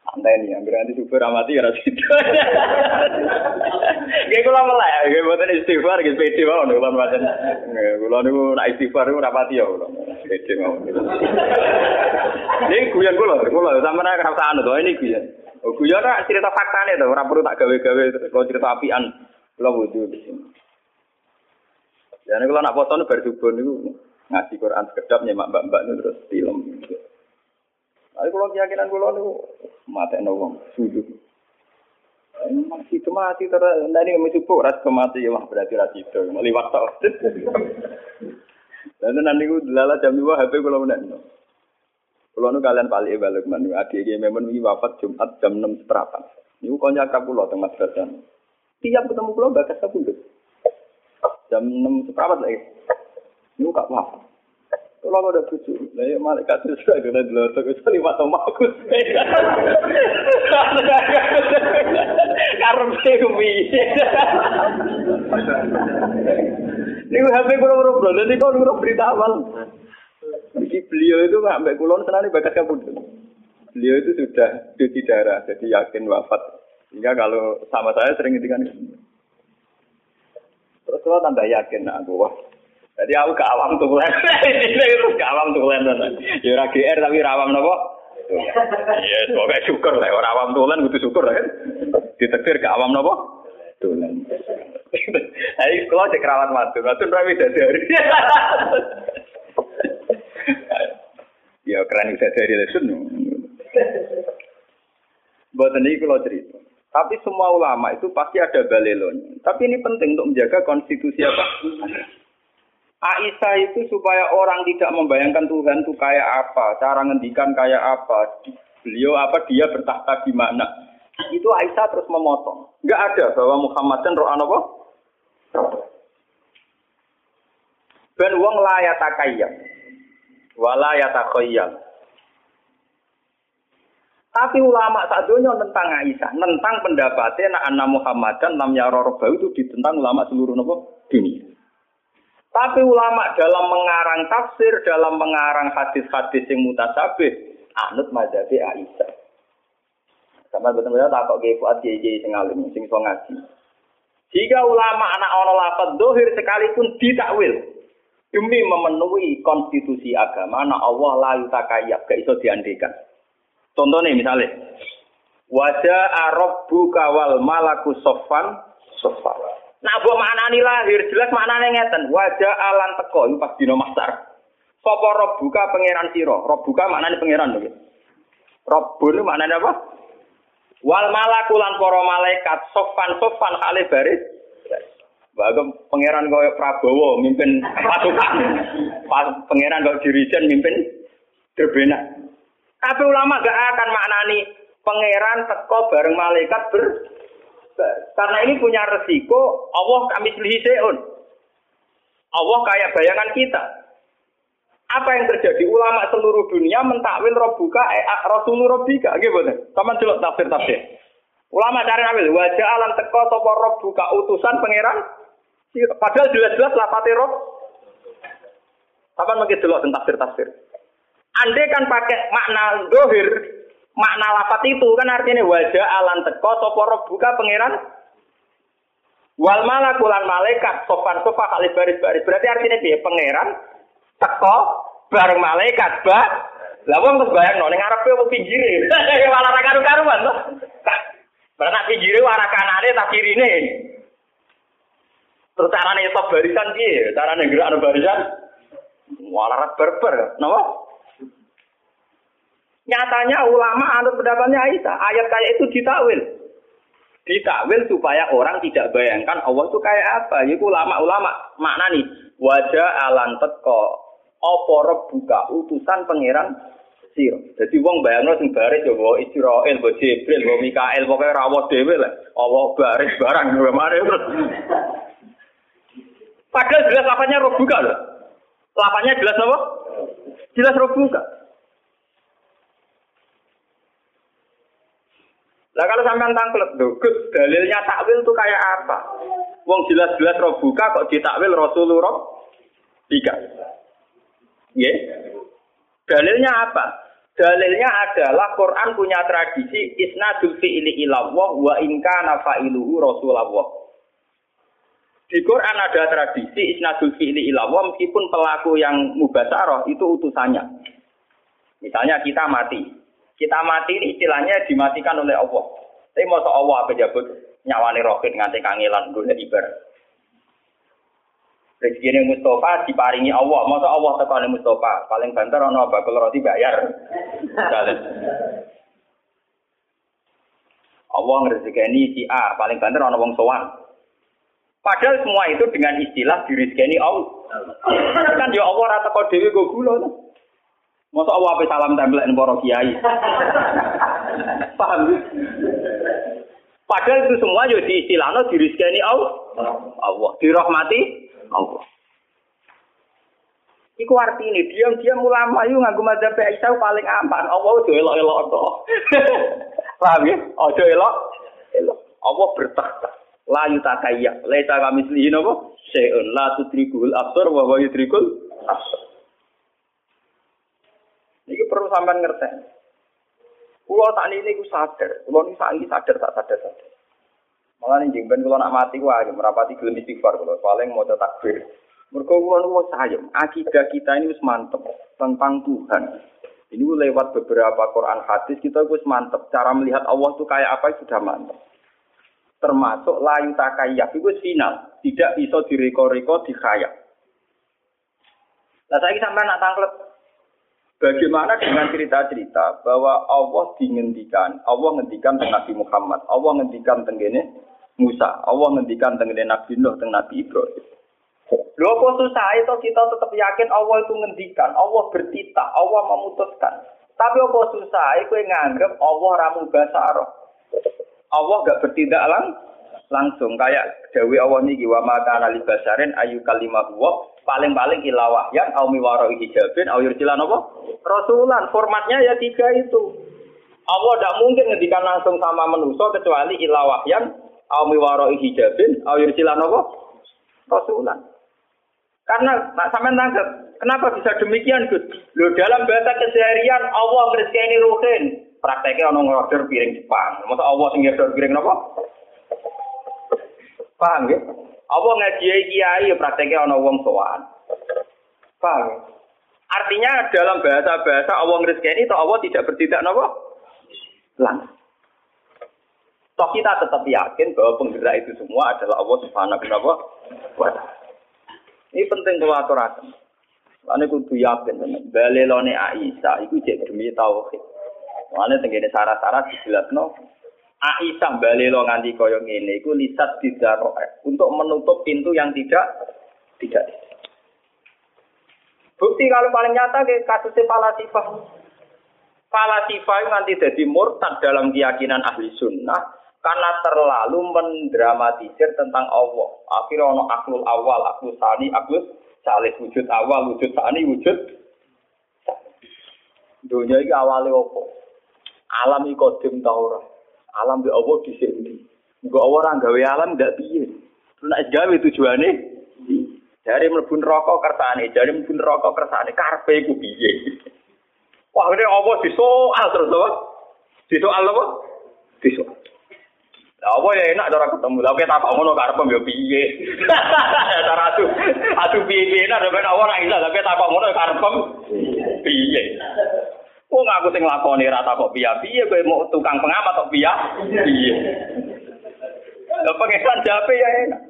Santai nih, hampir nanti super amati ya rasa itu. Gak malah ya, gak buatan istighfar, gak pede mau nih kalau buatan. Kalau nih nak istighfar itu rapati ya, kalau pede mau. Ini loh, gue loh, sama nak kerasa anu tuh, ini guyon. Oh, guyon nak cerita fakta nih tuh, orang perlu tak gawe-gawe, kalau cerita apian, kalau wudhu di sini. Jadi kalau nak foto nih bersubuh nih, ngaji Quran sekedap nyemak mbak-mbak nih terus film. Tapi kalau keyakinan kalau itu mati wong sujud. Masih itu mati terus nanti kami cukup ras kemati ya berarti ras itu meliwat tau. Dan nanti gue lala jam dua HP kalau menek. Kalau nu kalian balik balik manu adik dia memang wafat Jumat jam enam seperempat. Ini kau nyakap pulau tengah madrasah. Tiap ketemu pulau bakas aku Jam enam seperempat lagi. Ini kak wafat. Kalau ada bucu, nah ya malaikat itu sudah kena jelotok itu lima tahun aku. Karena sewi. Ini HP belum, nanti kau kurang berita awal. Jadi beliau itu sampai kulon senang bakat kabut. Beliau itu sudah cuci darah, jadi yakin wafat. Sehingga kalau sama saya sering ngintikan Terus kalau tambah yakin, nah, aku wah jadi aku ke awam tulen. Ini ke awam tulen. Ya ora GR tapi rawam napa? Iya, semoga syukur lah. Orang awam tulen butuh syukur lah kan. Ditektir ke awam napa? Tulen. Ayo kalau cek rawat matu, matu rawi dari. Ya keren bisa dari lesun. Buat ini kalau cerita. Tapi semua ulama itu pasti ada balelonya. Tapi ini penting untuk menjaga konstitusi apa? Aisyah itu supaya orang tidak membayangkan Tuhan itu kayak apa, cara ngendikan kayak apa, beliau apa dia bertahta di mana. Itu Aisyah terus memotong. Enggak ada bahwa Muhammad dan roh apa? Ben wong layak takayam. Wala yatakhayyal. Tapi ulama saat dunia tentang Aisyah, tentang pendapatnya anak Muhammad dan lam yarorobahu itu ditentang ulama seluruh nopo dunia. Tapi ulama dalam mengarang tafsir, dalam mengarang hadis-hadis yang mutasabih, anut mazhabi Aisyah. Sama betul-betul tak kok fuad kiai sing alim sing ngaji. Jika ulama anak ono lafaz dohir sekalipun ditakwil demi memenuhi konstitusi agama, anak Allah layu takayab, gak iso diandikan. Contohnya misalnya, wajah Arab buka wal malaku sofan sofan. Nah, buat maknani lahir jelas maknane ngeten. Wajah alan teko itu pas dino masar. Sopo rob buka pangeran siro. Rob buka maknane pangeran lho. Rob itu maknane apa? Wal malakulan para malaikat sofan sofan kali baris. Bagem pangeran kaya Prabowo mimpin pasukan. pangeran kaya dirijen mimpin gerbena. Tapi ulama gak akan maknani pangeran teko bareng malaikat ber karena ini punya resiko Allah kami seun. Allah kayak bayangan kita. Apa yang terjadi? Ulama seluruh dunia mentakwil robuka eh, rasul robika, gitu Sama celok tafsir tafsir. Ulama cari ambil wajah alam teko sopo robuka utusan pangeran. Padahal jelas-jelas lapate rob. Kapan mungkin celok tafsir tafsir. Andai kan pakai makna dohir, makna lafat itu kan artinya wajah alan teko sopo buka pangeran? Wal malakulan malaikat sopan sofa kali baris baris berarti artinya dia pangeran teko bareng malaikat ba. Lah wong terus bayang ning ngarepe apa pinggire. Malah ra karu-karuan to Berarti pinggire arah kanane tak kirine terus carane iso barisan piye carane gerak barisan malah berber napa Nyatanya ulama anut pendapatnya Aisyah, ayat kayak itu ditakwil. Ditakwil supaya orang tidak bayangkan Allah itu kayak apa. Itu ulama-ulama makna nih. Wajah alan teko apa buka utusan pangeran sira. Dadi wong bayangno sing baris ya wa Israil, wa Jibril, wa Mikael, pokoke rawuh dhewe lah. Allah baris barang mare terus. Padahal jelas lapannya roh buka loh. Lapannya jelas apa? Jelas roh buka. Lah kalau sampean tangklet, dogut dalilnya takwil itu kayak apa? Wong jelas-jelas roh buka kok ditakwil Rasulullah tiga. Ya. Dalilnya apa? Dalilnya adalah Quran punya tradisi isnadul fi'li ilawah wa inka nafa'iluhu Rasulullah. Di Quran ada tradisi isnadul fi'li ilawah meskipun pelaku yang mubasarah itu utusannya. Misalnya kita mati, kita mati ini istilahnya dimatikan oleh Allah. Tapi mau Allah apa jabut nyawani rohit nganti kangelan gue ibar. Rezeki ini Mustafa diparingi Allah. Masa Allah tekani Mustafa. Paling banter ono bakul roti bayar. Allah ngerezekeni si A. Paling banter ono wong sowan. Padahal semua itu dengan istilah dirizkeni Allah. kan ya Allah rata kau dewi gue gula. Masa Allah apa salam tempel para kiai. Paham? Padahal itu semua yo diistilahno dirizkani Allah. Allah dirahmati Allah. Iku artinya diam-diam ulama itu nganggo madzhab Aisyah paling aman. Allah itu elok-elok. Paham ya? Ojo elok. Elok. Allah bertakhta. La yutakayya. Laisa kamislihi napa? Syai'un la tudrikul absar wa huwa yudrikul absar. Ini perlu sampai ngerti. Kulo saat ini ku sadar, kulo ini saat ini sadar tak sadar sadar. Malah nih jengben kulo nak mati wah, merapati gelem istighfar kulo, paling mau takbir. Mereka kulo nu sayang, akidah kita ini wis mantep tentang Tuhan. Ini lewat beberapa Quran hadis kita wis mantep. Cara melihat Allah itu kayak apa sudah mantep. Termasuk layu takayyak itu final, tidak bisa direko-reko dikhayak. Nah saya sampai nak tangklet Bagaimana dengan cerita-cerita bahwa Allah dingendikan, Allah ngendikan tentang Nabi Muhammad, Allah ngendikan tentang Musa, Allah ngendikan tentang Nabi Nuh, tentang Nabi Ibrahim. Lho apa susah itu kita tetap yakin Allah itu ngendikan, Allah bertita, Allah memutuskan. Tapi apa susah itu nganggep Allah ramu basaro. Allah gak bertindak lang langsung kayak Dewi Allah niki wa maka nali basarin ayu kalimah paling-paling ilawah yang au miwaro hijabin au yursilan apa? Rasulan. Formatnya ya tiga itu. Allah tidak mungkin ngedikan langsung sama manusia kecuali ilawah yang au miwaro hijabin au yursilan apa? Rasulan. Karena nak sampean tangkap, kenapa bisa demikian, Gus? Lo dalam bahasa keseharian Allah ini ruhin. Prakteknya ono ngorder piring Jepang. Masa Allah sing ngorder piring apa? Paham ya? Allah ngaji kiai ya prakteknya ana wong sowan. Paham? Artinya dalam bahasa-bahasa Allah ngrezekeni itu Allah tidak bertindak napa? Lang. Toh kita tetap yakin bahwa penggerak itu semua adalah Allah Subhanahu wa taala. Ini penting kalau aturaken. Ane kudu yakin. Balelone Aisyah iku cek demi tauhid. Ane tenggene syarat-syarat dijelasno Aisyah balelo nganti koyo ngene iku lisat didaroe untuk menutup pintu yang tidak tidak. Bukti kalau paling nyata ke kasusnya Falasifah. Falasifah itu nanti jadi murtad dalam keyakinan ahli sunnah karena terlalu mendramatisir tentang Allah. Akhirnya ono aklul awal, aklul sani, aklul salih wujud awal, wujud sani, wujud Dunia ini awalnya apa? Alam ikodim taurat. Alam di Allah di sini. Enggak orang gawe alam ndak piye. Nek gawe tujuane dari mlebu rokok kersane, dari mlebu rokok kersane karepe iku piye. Wah, ini apa disoal terus apa? Disoal apa? Disoal. Lah apa ya enak cara ketemu. Lah kita apa ngono karep yo piye. Cara atu atu piye-piye nak ben ora iso tapi tak ngono karep piye. Wong aku sing lakoni rata kok piye-piye kowe mau tukang pengamat kok piye? Piye. Lah pengesan jape ya enak.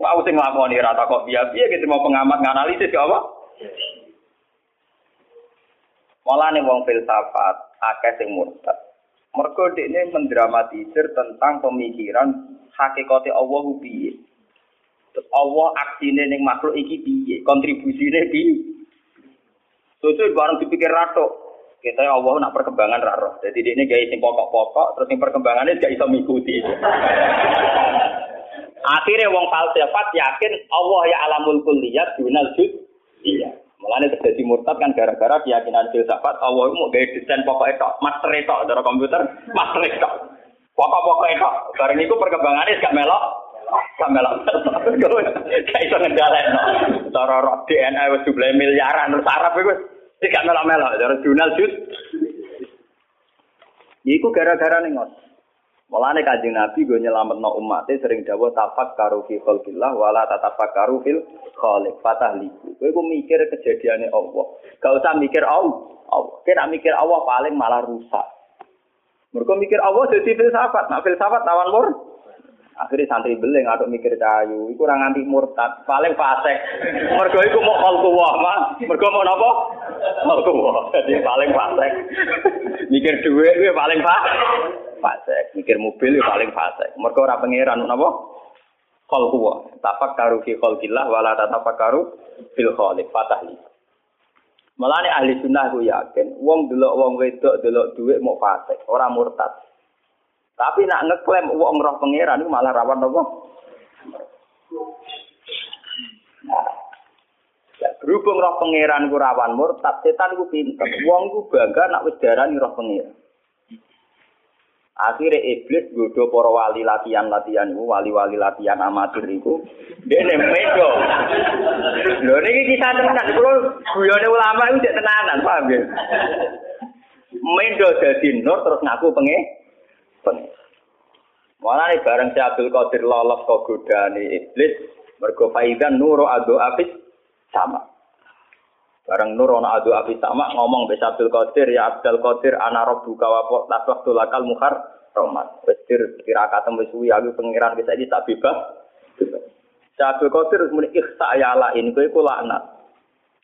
Wong aku sing lakoni rata kok piye-piye gitu mau pengamat nganalisis ya apa? Malah nih wong filsafat akeh sing murtad. Mergo ini mendramatisir tentang pemikiran hakikate Allah piye. Terus Allah aksine ning makhluk iki piye? Kontribusine piye? Susu barang dipikir rato. Kita Allah nak perkembangan raro. Jadi ini gaya sing pokok-pokok, terus yang perkembangannya gak bisa mengikuti. Akhirnya wong falsafat yakin Allah ya alamul kulliyat dunal jud. Iya. Mulane terjadi murtad kan gara-gara keyakinan filsafat Allah mau gaya desain pokok itu, master itu, dari komputer, master itu. Pokok-pokok itu. Bareng itu perkembangannya gak melok. Gak melok. Gak iso ngendalekno. Cara roh DNA wis jumlah miliaran terus Arab itu gak melok-melok. Cara dunal jud. Iku gara-gara nih ngos. Mulane kanjeng Nabi gue nyelametno umatnya sering dawa tafak karu fi khalqillah wala tatafak karu fil khaliq fatah liku. Kowe ku mikir kejadiannya Allah. Gak usah mikir Allah. Allah. Kita mikir Allah paling malah rusak. Mereka mikir Allah jadi filsafat. Nah filsafat lawan mur. Akhirnya santri beling atau mikir cayu. Iku orang anti murtad. Paling fasek. Mereka itu mau khalqullah mah. Mereka mau apa? Khalqullah. Jadi paling fasek. mikir duit itu paling fasek. fasik. Mikir mobil ya paling fasik. Mergo ora pangeran napa? Kol kuwa. Tapak karu fi khalqillah wala tatapak karu fil khaliq. Fatah. Mulane ahli sunnah ku yakin wong delok wong wedok delok dhuwit mau fasik, ora murtad. Tapi nak ngeklaim wong roh pangeran itu malah rawan apa? Nah, ya, berhubung roh pangeran ku rawan murtad, setan ku pinter. Wong ku bangga nak wis darani roh pangeran. Akhirnya iblis godo para wali latihan-latihan itu, wali-wali latihan amatir itu. Dia medo. Lho ini kisah tenan. Kalau guyone ulama itu tidak tenanan, paham ya? Medo jadi nur terus ngaku penge. Penge. Malah nih bareng si Abdul Qadir lolos ke godani iblis. Mergo faidan nuro adu apis sama. Bareng nur ana adu api sama ngomong be Abdul Qadir ya Abdul Qadir ana rabbuka wa las waktu lakal muhar romat. Wis kira kata wis suwi aku pangeran wis iki tak bebas. Abdul Qadir muni ikhsa ya la ini kowe ku laknat.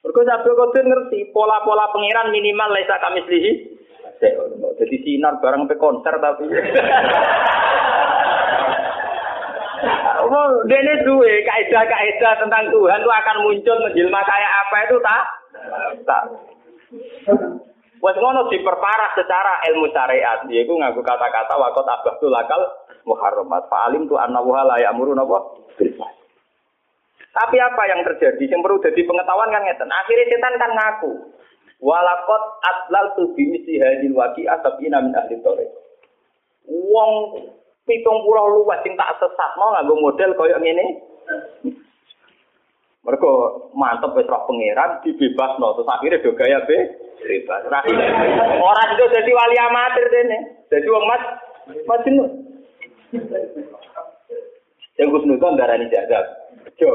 Mergo Abdul Qadir ngerti pola-pola pangeran minimal laisa kami slihi. Jadi sinar bareng pe konser tapi. Oh, dene duwe kaidah-kaidah tentang Tuhan itu akan muncul menjelma kayak apa itu tak? Tak. Wes ngono diperparah secara ilmu syariat, yaiku nganggo kata-kata waqat abahtu lakal muharramat. Fa'alim tu anna wa la ya'muru napa? Tapi apa yang terjadi? Yang perlu jadi pengetahuan kan ngeten. Akhirnya setan kan ngaku. Walakot atlal tu bimisi hadil waki asabina min ahli tore. Wong pitung pulau luas sing tak sesat mau nganggo model koyo ngene. Mereka mantep wis pangeran dibebasno terus akhirnya do gaya be bebas. Orang itu jadi wali amatir dene. Jadi wong mas majnun. Yang Gus Nuzon darani jadab. Jo.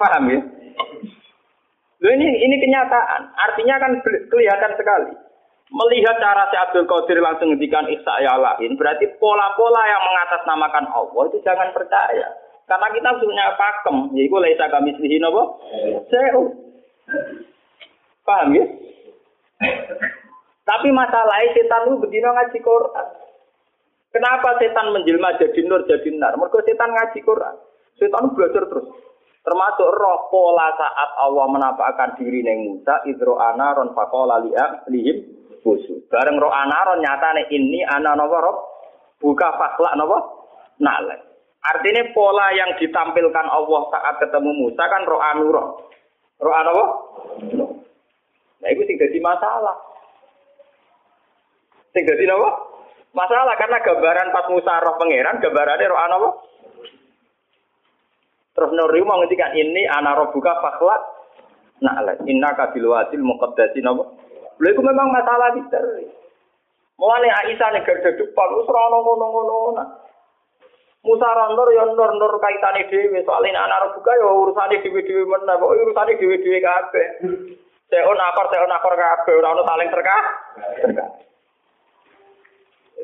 Paham ya? Loh ini ini kenyataan. Artinya kan kelihatan sekali. Melihat cara si Abdul Qadir langsung ngendikan ihsa ya lain, berarti pola-pola yang mengatasnamakan Allah itu jangan percaya. Karena kita punya pakem, yaitu laisa kami apa? Saya Paham ya? Tapi masalahnya setan itu begini ngaji Quran. Kenapa setan menjelma jadi nur jadi nar? Mereka setan ngaji Quran. Setan belajar terus. Termasuk roh pola saat Allah menampakkan diri neng Musa, idro anaron fakola liam lihim busu. Bareng roh anaron nih ini anak nopo roh buka fakla nopo nalek. Artinya pola yang ditampilkan Allah saat ketemu Musa kan roh anuroh. Roh apa? Nah itu sing jadi masalah. Sing jadi apa? Masalah karena gambaran pas Musa roh pangeran gambarannya roh apa? Terus Nuri mau ngendikan ini anak roh buka fakla Nah, inna kabil wadil muqaddasin apa? Lha itu memang masalah kita. Mulane Aisyah nek gede depan wis ora ngono-ngono. Musa randor ya nur nur kaitane dhewe soalnya anak buka ya urusane dhewe-dhewe meneh kok urusane dhewe-dhewe kabeh. Seon akor seon akor kabeh ora ono saling terkah.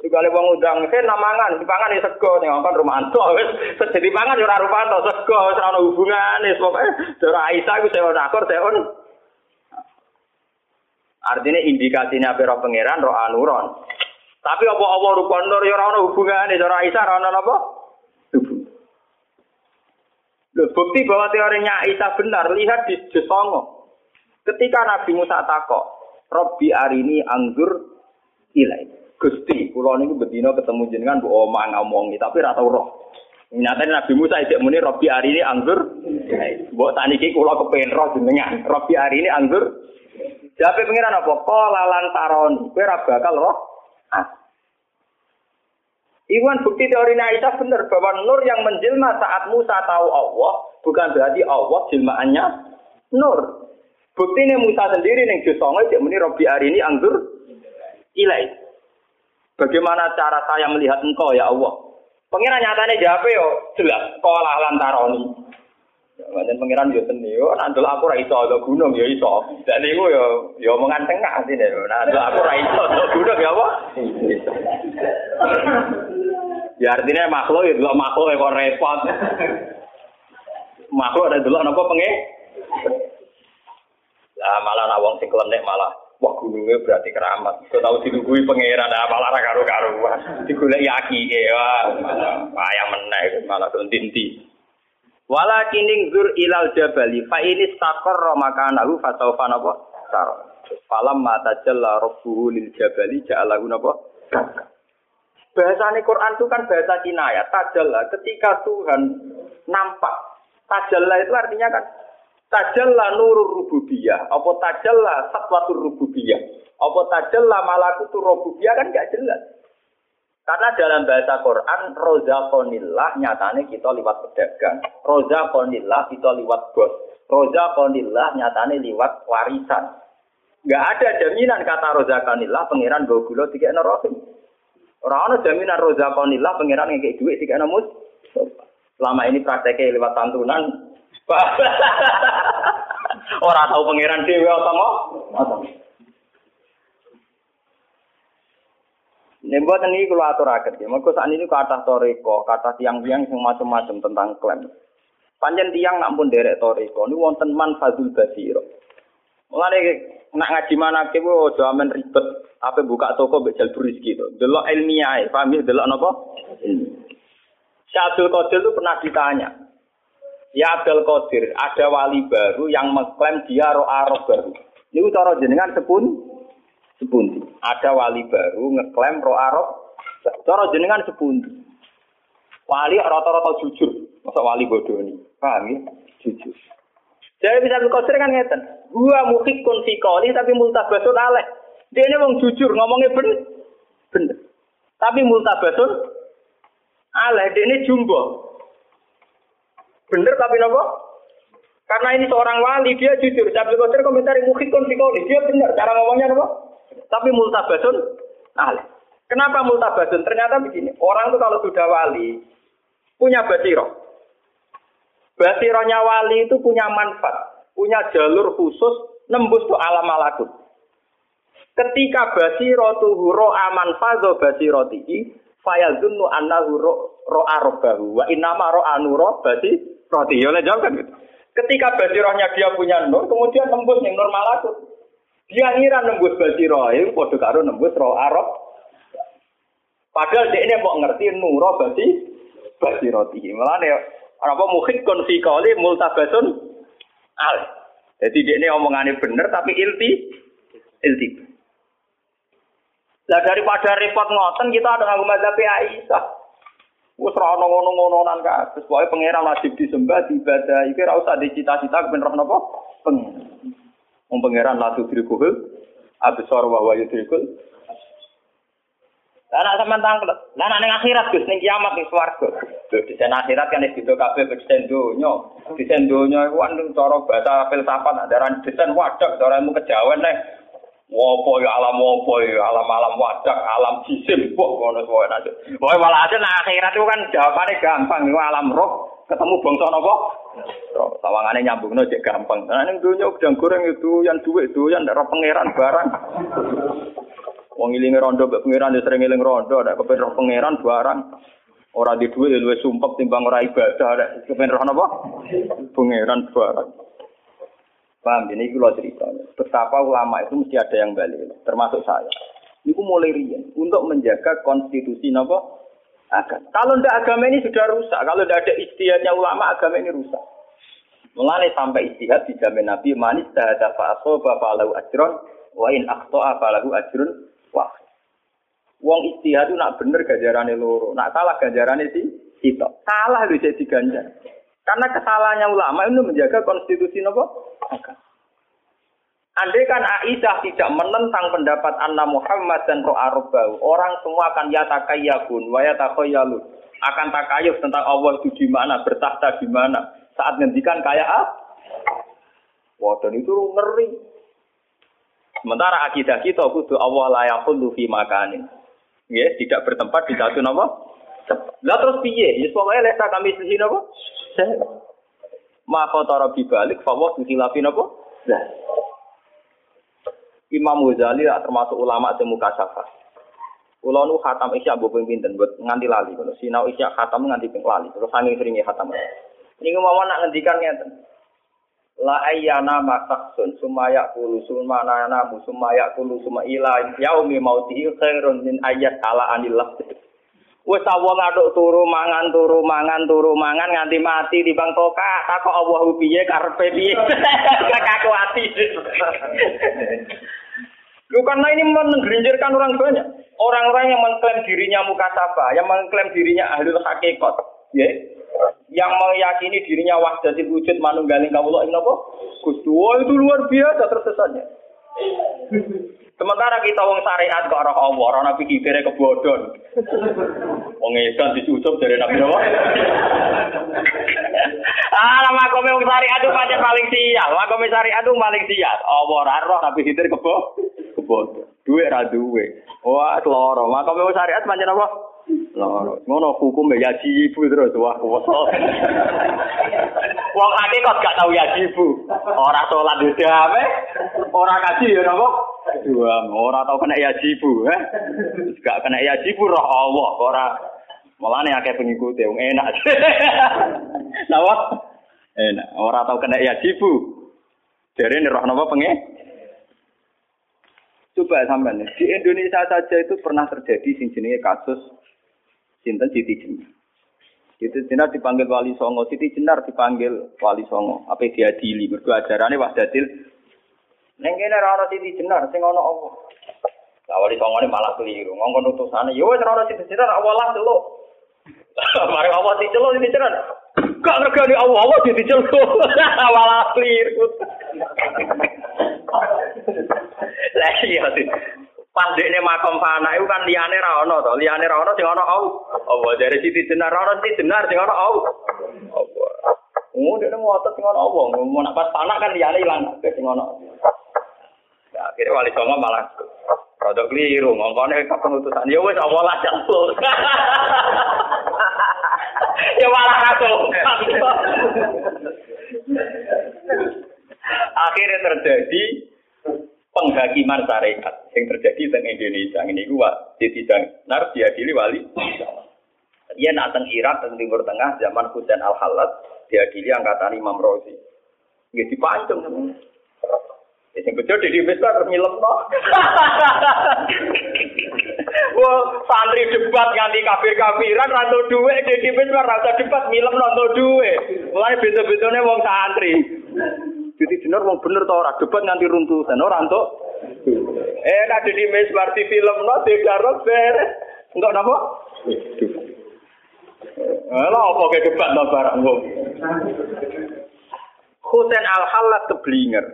Itu kali wong udang saya namangan dipangan ya sego ning ngomong Romanto wis jadi pangan ya ora Romanto sego ora ono hubungane pokoke Dora Aisyah ku seon akor seon Artinya indikasinya apa pangeran roh anuron. Tapi apa apa rupa nur ya ora ono hubungane Dora Aisyah ora ono apa? Loh, bukti bahwa teorinya Isa benar, lihat di Jesongo. Ketika Nabi Musa takok, Robbi ini anggur ilai. Gusti, kula niku bedino ketemu jenengan mbok omong ngomongi tapi ora tau roh. Nyatane Nabi Musa isih muni Robbi ini anggur. Mbok saniki kula kepen roh jenengan. Robbi ini anggur. Jape pengiran apa? Qala lan taron. Kowe bakal roh. Ah. Iwan bukti teori Aisyah benar bahwa nur yang menjelma saat Musa tahu Allah bukan berarti Allah jelmaannya nur. Bukti ini Musa sendiri yang Jusongo dia muni Robi hari ini anggur ilai. Bagaimana cara saya melihat engkau ya Allah? Pengiran nyatanya jawab yo jelas sekolah lantaroni. Dan pengiran yo seni yo nandul aku ra iso gunung yo iso. Dan niku yo yo mengan tengah sini. Nandul aku ra iso gunung ya apa? Ya artinya makhluk ya dulu makhluk ya kok repot. makhluk ada dulu nopo penge. Lah malah nawang sing klenek malah wah gunungnya berarti keramat. Kau tahu dilugui pangeran ada malah ra karo-karuan. Digolek yaki ya malah yang meneh malah tinti. Walakin zur ilal jabali fa ini stakor makanahu fasaufa napa? Sar. Falam mata jalla rabbuhu lil jabali ja'alahu napa? Bahasa Quran itu kan bahasa Cina ya. Tajalla ketika Tuhan nampak. Tajalla itu artinya kan tajalla nurur rububiyah. Apa tajalla satwatur rububiyah. Apa tajalla malakutur rububiyah kan gak jelas. Karena dalam bahasa Quran, rozakonillah nyatane kita liwat pedagang. Rozakonillah kita liwat bos. Rozakonillah nyatane liwat warisan. Gak ada jaminan kata rozakonillah pangeran gue gula tiga rohim. Orang ana jaminan rozakonillah pangeran ngekek duit tiga namus. Selama ini prakteknya lewat santunan. Orang tahu pangeran dewi atau mau? Ini ini kalau atur akhir, Mereka saat ini kata toriko, kata tiang-tiang yang macam-macam tentang klaim. Panjang tiang nak pun derek toriko, ini wonten man fazul basiro. Mulai nak ngaji mana ke wo jaman ribet apa buka toko bejal turis gitu. Delok ilmiah, paham ya delok napa? Syekh Qadir itu pernah ditanya. Ya Abdul Qadir, ada wali baru yang mengklaim dia roh arab baru. Ini cara jenengan sepun sepundi. Ada wali baru ngeklaim roh arab. Cara jenengan sepundi. Wali rata-rata jujur, masa wali bodoh ini. Paham ya? Jujur. Jadi bisa Qadir kan ngeten. Gua muhikun fikoli tapi multabasun aleh. Dia ini wong jujur ngomongnya bener. Bener. Tapi multabasun aleh. Dia ini jumbo. Bener tapi nopo? Karena ini seorang wali, dia jujur. Saya Qadir komentari muhikun fikoli. Dia bener. Cara ngomongnya nopo? Tapi multabasun aleh. Kenapa multabasun? Ternyata begini. Orang tuh kalau sudah wali, punya basiroh. Basirohnya wali itu punya manfaat punya jalur khusus nembus tuh alam malakut. Ketika basiratuhu ro'a aman fazo basiratihi fayazunnu annahu ro'a rabbahu wa innama ro'a nuro basi roti. Ya jawab kan gitu. Ketika basirohnya dia punya nur, kemudian nembus yang nur malakut. Dia ngira nembus basiroh, itu podo karo nembus ro'a rob. Padahal dia ini mau ngerti nuro basi basiratihi. Malah ya, apa mukhid konfikali multabasun al. Jadi dia ini omongannya bener tapi ilti ilti. Lah daripada repot ngoten kita ada nganggo mazhab Aisyah. Wes ora ono ngono-ngononan kabeh. Pokoke pangeran wajib disembah, diibadah. Iki ora usah dicita-cita ben roh napa? Pengen. Wong pangeran la tudrikuhul absar wa huwa yudrikul lah nek sampean tangkel, lah nek ning akhirat Gus ning kiamat ning swarga. Lho di akhirat kan itu kabeh desain donya. Desain donya iku kan cara bahasa filsafat adaran desain wadak cara ilmu kejawen nek Wopo ya alam wopo ya alam alam wadak alam jisim kok ngono wae nanti. Wae malah ada nah akhirat itu kan jawabannya gampang itu alam roh ketemu bangsa napa? Roh sawangane nyambungno cek gampang. Nah ning donya udang goreng itu yang duit itu yang roh pangeran barang. Wong ilinge rondo mbek pangeran ya sering iling rondo, nek kepen roh pangeran barang ora di dhuwit ya luwih sumpek timbang ora ibadah, nek kepen roh napa? Pangeran barang. Paham ini kalau cerita. Betapa ulama itu mesti ada yang balik, termasuk saya. Itu mulai rian untuk menjaga konstitusi napa agama. Kalau tidak agama ini sudah rusak. Kalau tidak ada istihadnya ulama, agama ini rusak. Mulai sampai istihad dijamin Nabi manis dahada fa'asoba fa'alahu ajron wa in akhto'a fa'alahu ajron wah. Wong istihad itu nak bener gajarane loro, nak salah gajarane si kita. Salah itu jadi ganjar. Karena kesalahannya ulama itu menjaga konstitusi nopo. Andai kan Aisyah tidak menentang pendapat Anna Muhammad dan Roh Arbau, orang semua akan yatakayabun, wa yatakayalun. Akan takayuf tentang Allah itu di mana, bertahta di mana. Saat ngendikan kayak ah, wah itu ngeri. Sementara akidah kita kudu Allah layakul fi makanin. Ya, tidak bertempat di satu nama. Lah terus piye? Ya pokoknya lesa kami sisi napa? Ma khatara bibalik fa wa khilafi napa? Lah. Imam Ghazali termasuk ulama sing mukasafah. Kula nu khatam isya mbok ping pinten buat nganti lali ngono. Sinau isya khatam nganti ping lali. Terus sange seringe khatam. Niku mawon nak ngendikan ngeten. La ayyana masaksun sumaya kulu sumana namu sumaya kulu suma ila yaumi mautihi khairun min ayat ala anillah. Wes wong aduk turu mangan turu mangan turu mangan nganti mati di bang toka takok Allah piye karepe piye kakak ati Lu karena ini menggerinjirkan orang banyak. Orang-orang yang mengklaim dirinya mukasaba, yang mengklaim dirinya ahlul hakikat, ya. Yang meyakini dirinya wahdatil wujud manunggaling kawula ing napa? Gusti, itu luar biasa tersesatnya. Sementara kita wong syariat kok roh Allah, ora nabi kibere kebodon. Wong edan dicucup dari nabi apa? ah, makome wong syariat itu pancen paling sial. Makome syariat itu paling sial. Allah ora roh nabi kibere kebo kebodon. Duwe ra duwe. Wah, loro. Makome wong syariat pancen apa? Loro. Ngono hukum ya ibu terus wah kuwasa. Wong kok gak tau ya ibu. Ora salat dhewe, ora kaji ya napa? Dua, ora tau kena yajibu, eh? Gak kena yajibu roh Allah, ora Malah nih akeh pengikut yang enak. Napa? Enak. Ora tau kena yajibu. Jadi ini roh napa pengen? Coba sampean di Indonesia saja itu pernah terjadi sing jenenge kasus sinten Siti Jenar. Siti Jenar dipanggil Wali Songo, Siti Jenar dipanggil Wali Songo. Apa diadili? Mergo ajarane wahdatil Neng kene ora ana siti jenar sing ana apa. Lah wali songone malah keliru. Ngongkon utusane yo wis ora ana siti jenar awalah delok. Mari Allah diceluk siti jenar. Gak ngergani Allah Allah siti celuk. Awalah keliru. Lah iya sih. Pandekne makom fana itu kan liyane ra ono to, liyane ra ono sing ana Allah. Allah dari siti jenar ora siti jenar sing ana Allah. Allah. Oh, dia mau otot sing ana Allah. Mau nak pas panak kan liyane ilang sing ana. Ya, akhirnya wali songo malah produk keliru, ngomongnya ke penutusan. Ya wes awalah jatuh. ya malah kacau. akhirnya terjadi penghakiman syariat yang terjadi di Indonesia ini gua di nar diadili wali dia nak teng Irak teng Timur Tengah zaman Husain Al Halat diadili angkatan Imam Rozi. Gitu dipancung Sing bejo di Misbah terus nyilemno. Wah, santri debat nganti kafir-kafiran rantu dhuwit di Misbah ra usah debat nyilemno entuk dhuwit. Mulai beda-bedane wong santri. Jadi jenar wong bener to ora debat nganti runtutan ora entuk. Eh nek di Misbah di film no digarap beres. Entuk napa? Lah apa ke debat no barang wong. Husain Al-Halat keblinger.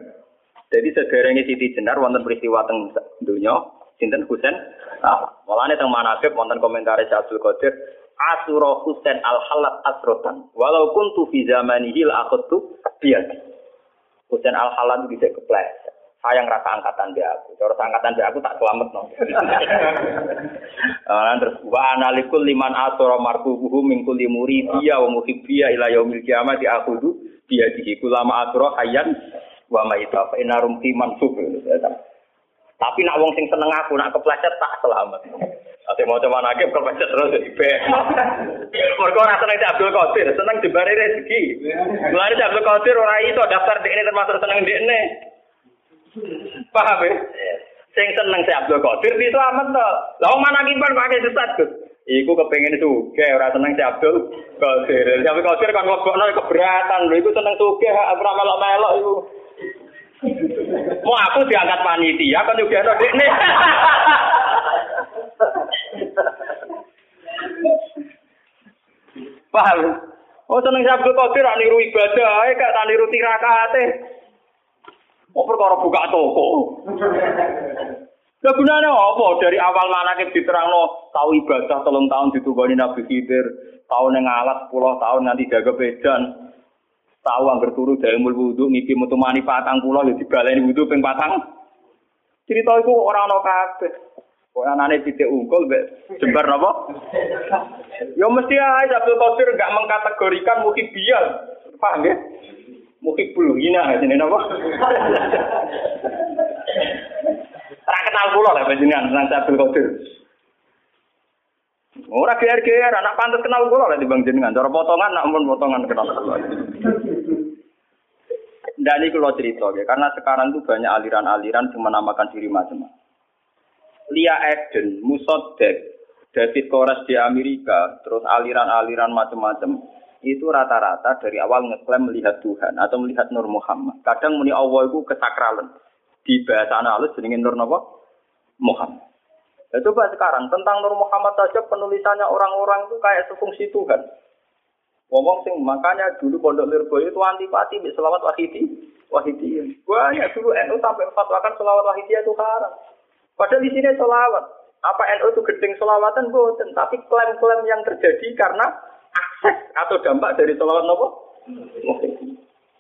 Jadi sederenge Siti Jenar wonten peristiwa teng dunya sinten Husain. Nah, malane teng manakib wonten komentar Abdul Qadir Asura Husain al-Halat asrotan. Walau kuntu fi zamanihi la akhadtu biadi. Husain al-Halat itu bisa kepleset. Sayang rasa angkatan dia aku. Cara angkatan dia aku tak selamat no. terus wa analikul liman asura marfubuhu min kulli muridiya wa muhibbiya ila yaumil kiamati akhudu biadihi kulama asura hayyan wa maita fa inna rumti mansub tapi nak wong sing seneng aku nak kepleset tak selamat Ate mau coba nakib kepleset terus jadi be. Mereka orang seneng di Abdul Qadir, seneng di bari rezeki. Mulai di Abdul Qadir orang itu daftar di ini termasuk seneng di ini. Paham ya? Sing seneng si Abdul Qadir itu amat toh. Lah mana kiban pakai sesat Gus. Iku kepengen suge, ora seneng si Abdul Qadir. Tapi Qadir kan ngelebokno keberatan lho, iku seneng suge, ora melok-melok iku. Mau aku diangkat panitia kan juga ada ini. Paham? Oh seneng Abdul Qadir rak niru ibadah ae gak tak niru tirakate. Oh perkara buka toko. Gunane apa? Dari awal manakib diterangno tau ibadah telung tahun ditugoni Nabi Khidir, tau ning alat 10 tahun nganti jaga bedan. Tahu angger turu daemul wudu ngiki metu mani patang kula ya dibaleni wudu ping patang. Cerita iku ora ana kabeh. Kok anane titik unggul mbek jembar napa? Ya mesti ae Abdul Qadir enggak mengkategorikan muhibian. Paham ya? Muhibul hina jenenge napa? Ora kenal kula lah panjenengan nang Abdul Qadir. Ora geer-geer, anak pantes kenal kula lah dibang jenengan. Cara potongan nak mun potongan kenal kula. Dan ini kalau cerita ya, karena sekarang itu banyak aliran-aliran yang menamakan diri macam-macam. Lia Eden, Musodek, David Kores di Amerika, terus aliran-aliran macam-macam, itu rata-rata dari awal ngeklaim melihat Tuhan atau melihat Nur Muhammad. Kadang muni Allah itu kesakralan. Di bahasa analis jenengin Nur Napa? Muhammad. Ya, coba sekarang tentang Nur Muhammad saja penulisannya orang-orang itu kayak sefungsi Tuhan. Ngomong sing makanya dulu Pondok Lirboyo itu antipati di selawat wahidi. Wahidi. Banyak dulu NU sampai fatwakan selawat wahidi itu haram. Padahal di sini selawat. Apa NU itu gedeng selawatan boten, tapi klaim-klaim yang terjadi karena akses atau dampak dari selawat nopo.